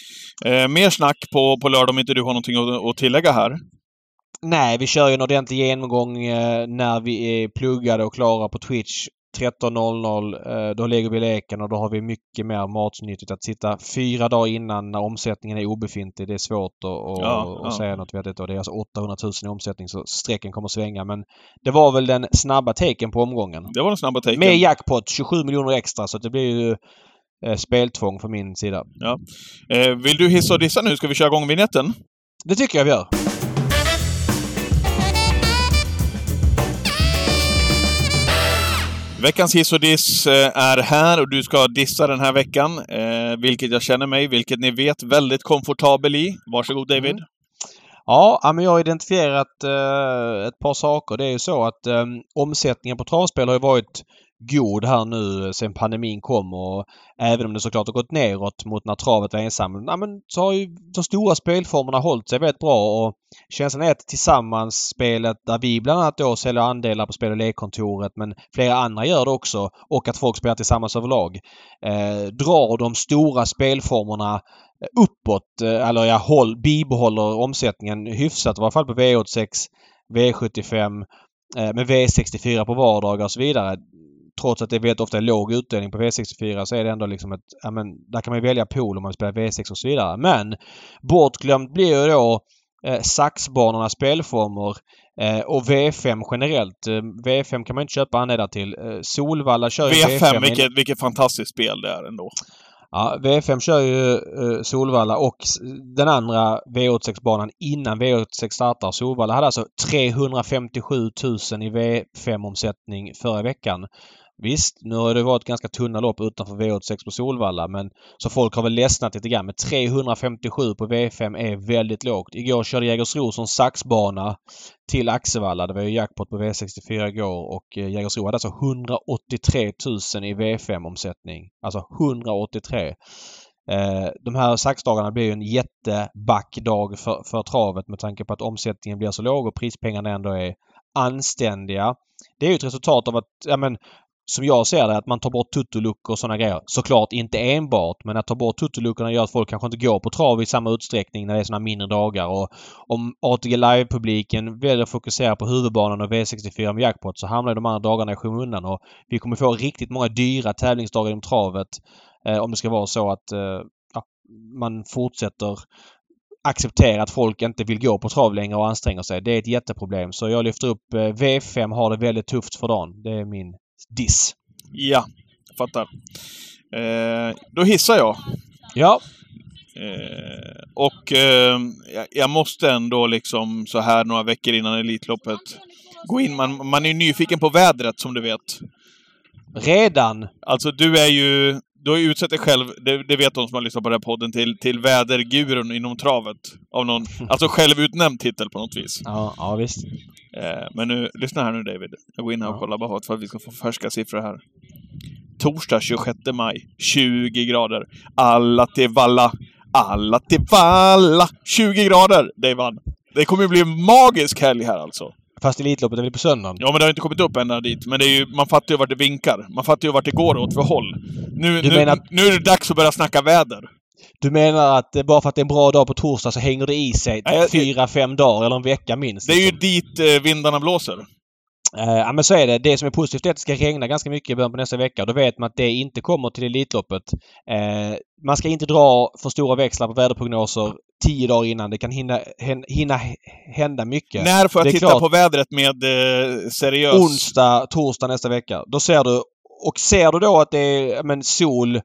Speaker 1: Eh, mer snack på, på lördag om inte du har någonting att, att tillägga här.
Speaker 2: Nej, vi kör ju en ordentlig genomgång eh, när vi är pluggade och klara på Twitch 13.00. Eh, då lägger vi leken och då har vi mycket mer matnyttigt. Att sitta fyra dagar innan när omsättningen är obefintlig, det är svårt att, att,
Speaker 1: Ja,
Speaker 2: att
Speaker 1: ja.
Speaker 2: säga något vettigt. Och det är alltså 800 000 i omsättning så strecken kommer svänga. Men det var väl den snabba taken på omgången.
Speaker 1: Det var den snabba taken.
Speaker 2: Med jackpot, 27 miljoner extra så det blir ju eh, speltvång från min sida.
Speaker 1: Eh, vill du hissa och dissa nu? Ska vi köra igång vignetten?
Speaker 2: Det tycker jag vi gör.
Speaker 1: Veckans hiss och diss eh, är här och du ska dissa den här veckan. Eh, vilket jag känner mig, vilket ni vet, väldigt komfortabel i. Varsågod David.
Speaker 2: Mm. Ja, ja, men jag har identifierat eh, ett par saker. Det är ju så att eh, omsättningen på travspel har varit god här nu eh, sen pandemin kom och även om det såklart har gått neråt mot när travet var ensam. Ja, men så har ju de stora spelformerna hållit sig väldigt bra och känslan är att tillsammans spelet där vi bland annat då säljer andelar på spel och lekkontoret men flera andra gör det också och att folk spelar tillsammans överlag eh, drar de stora spelformerna eh, uppåt, eh, eller ja, håll, bibehåller omsättningen hyfsat i varje fall på V86, V75, med V64 på vardagar och så vidare. Trots att det väldigt ofta är låg utdelning på V64 så är det ändå liksom ett, ja men där kan man välja pool om man spelar V6 och så vidare. Men bortglömt blir ju då eh, saxbanornas spelformer eh, och V5 generellt. Eh, V5 kan man inte köpa andelar till. Eh, Solvalla kör ju
Speaker 1: V5, vilket, vilket fantastiskt spel det är ändå.
Speaker 2: Ja, V5 kör ju eh, Solvalla och den andra V86-banan innan V86 startar. Solvalla hade alltså 357 000 i V5-omsättning förra veckan. Visst, nu har det varit ganska tunna lopp utanför V86 på Solvalla men så folk har väl ledsnat lite grann. Men 357 på V5 är väldigt lågt. Igår körde Jägersro som saxbana till Axevalla. Det var ju jackpot på V64 igår och eh, Jägersro hade alltså 183 000 i V5-omsättning. Alltså 183. Eh, de här saxdagarna blir ju en jättebackdag för, för travet med tanke på att omsättningen blir så låg och prispengarna ändå är anständiga. Det är ju ett resultat av att, ja men som jag ser det, att man tar bort tuttoluckor och sådana grejer. Såklart inte enbart, men att ta bort tuttoluckorna gör att folk kanske inte går på trav i samma utsträckning när det är sådana mindre dagar. Och om ATG Live-publiken väljer att fokusera på huvudbanan och V64 med jackpot så hamnar de andra dagarna i skymundan. Och vi kommer få riktigt många dyra tävlingsdagar inom travet eh, om det ska vara så att eh, man fortsätter acceptera att folk inte vill gå på trav längre och anstränger sig. Det är ett jätteproblem. Så jag lyfter upp eh, V5 har det väldigt tufft för dagen. Det är min diss.
Speaker 1: Ja, fattar. Eh, då hissar jag.
Speaker 2: Ja,
Speaker 1: Eh, och eh, jag, måste ändå liksom så här några veckor innan Elitloppet gå in. Man, man är ju nyfiken på vädret som du vet.
Speaker 2: redan.
Speaker 1: Alltså du är ju... Du har ju utsett dig själv, det, det vet de som har lyssnat på den här podden, till, till vädergurun inom travet. Av någon, *laughs* alltså självutnämnd titel på något vis.
Speaker 2: Ja, ja visst.
Speaker 1: Eh, men nu, lyssna här nu David. Jag går in här och kollar bara för att vi ska få färska siffror här. Torsdag 26 maj, 20 grader. Alla till valla, alla till valla. 20 grader! Vann. Det kommer ju bli en magisk helg här alltså.
Speaker 2: Fast Elitloppet är väl på söndagen?
Speaker 1: Ja, men det har inte kommit upp ända dit. Men det är ju, man fattar ju vart det vinkar. Man fattar ju vart det går åt för håll. Nu, nu,
Speaker 2: menar-
Speaker 1: nu är det dags att börja snacka väder.
Speaker 2: Du menar att bara för att det är en bra dag på torsdag så hänger det i sig fyra, fem dagar eller en vecka minst?
Speaker 1: Det är ju
Speaker 2: liksom?
Speaker 1: dit eh, vindarna blåser.
Speaker 2: Eh, ja men så är det. Det som är positivt är att det ska regna ganska mycket i början på nästa vecka. Då vet man att det inte kommer till Elitloppet. Eh, man ska inte dra för stora växlar på väderprognoser tio dagar innan. Det kan hinna, hinna hända mycket.
Speaker 1: När får jag titta klart, på vädret med eh, seriös...
Speaker 2: Onsdag, torsdag nästa vecka. Då ser du. Och ser du då att det är men, sol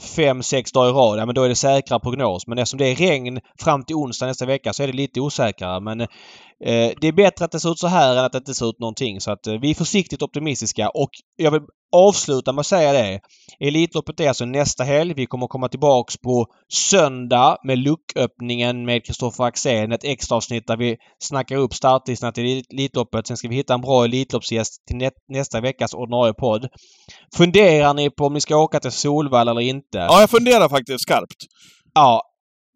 Speaker 2: fem, sex dagar i rad, ja men då är det säkra prognos. Men eftersom det är regn fram till onsdag nästa vecka så är det lite osäkrare. Men eh, det är bättre att det ser ut så här än att det inte ser ut någonting. Så att eh, vi är försiktigt optimistiska och jag vill avsluta med att säga det. Elitloppet är alltså nästa helg. Vi kommer komma tillbaks på söndag med lucköppningen med Kristoffer Axén. Ett extra avsnitt där vi snackar upp startlistan till Elitloppet. Sen ska vi hitta en bra Elitloppsgäst till nästa veckas ordinarie podd. Funderar ni på om ni ska åka till Solvalla eller inte?
Speaker 1: Ja, jag funderar faktiskt skarpt.
Speaker 2: Ja.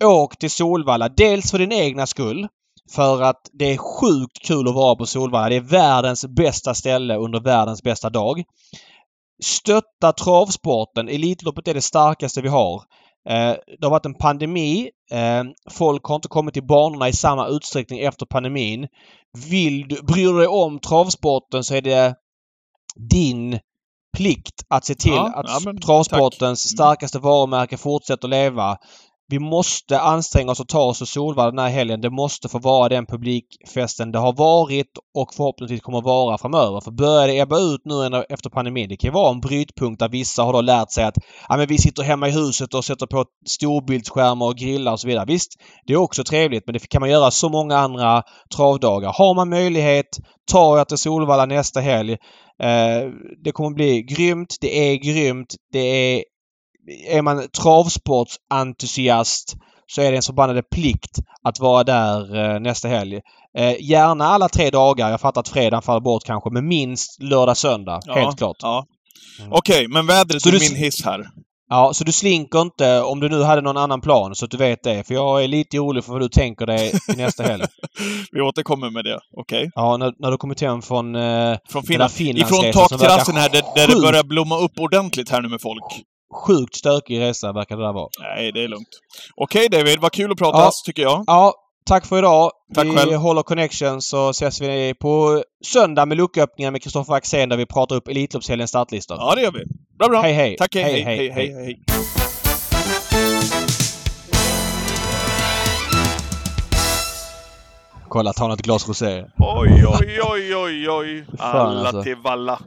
Speaker 2: Åk till Solvalla. Dels för din egna skull. För att det är sjukt kul att vara på Solvalla. Det är världens bästa ställe under världens bästa dag. Stötta travsporten. Elitloppet är det starkaste vi har. Eh, det har varit en pandemi. Eh, folk har inte kommit till banorna i samma utsträckning efter pandemin. Vill du, bryr du dig om travsporten så är det din plikt att se till ja, att ja, travsportens tack. starkaste varumärke fortsätter leva vi måste anstränga oss och ta oss till Solvalla den här helgen. Det måste få vara den publikfesten det har varit och förhoppningsvis kommer vara framöver. För börjar det ebba ut nu efter pandemin, det kan ju vara en brytpunkt där vissa har då lärt sig att ja, men vi sitter hemma i huset och sätter på storbildsskärmar och grillar och så vidare. Visst, det är också trevligt men det kan man göra så många andra travdagar. Har man möjlighet, ta er till Solvalla nästa helg. Eh, det kommer bli grymt. Det är grymt. Det är är man travsportsentusiast så är det en förbannade plikt att vara där eh, nästa helg. Eh, gärna alla tre dagar. Jag fattar att fredagen faller bort kanske, men minst lördag, söndag. Ja, helt klart.
Speaker 1: Ja. Mm. Okej, okay, men vädret är min hiss här.
Speaker 2: Ja, så du slinker inte om du nu hade någon annan plan så att du vet det. För jag är lite orolig för vad du tänker dig i nästa helg. *laughs*
Speaker 1: Vi återkommer med det. Okej. Okay.
Speaker 2: Ja, när, när du kommit hem från...
Speaker 1: Eh, från Finland. Ifrån takterrassen här där, där det börjar blomma upp ordentligt här nu med folk
Speaker 2: sjukt stökig resa verkar det där vara.
Speaker 1: Nej, det är lugnt. Okej okay, David, vad kul att prata ja. tycker jag.
Speaker 2: Ja, tack för idag.
Speaker 1: Tack
Speaker 2: vi
Speaker 1: själv.
Speaker 2: håller connection så ses vi på söndag med lucköppningar med Kristoffer Axén där vi pratar upp Elitloppshelgens startlistor.
Speaker 1: Ja, det gör vi. Bra, bra.
Speaker 2: Hej, hej.
Speaker 1: Tack, hej, hej, hej, hej. hej, hej.
Speaker 2: Kolla, ta något glas rosé.
Speaker 1: Oj, oj, oj, oj, oj. Alla alltså. till valla.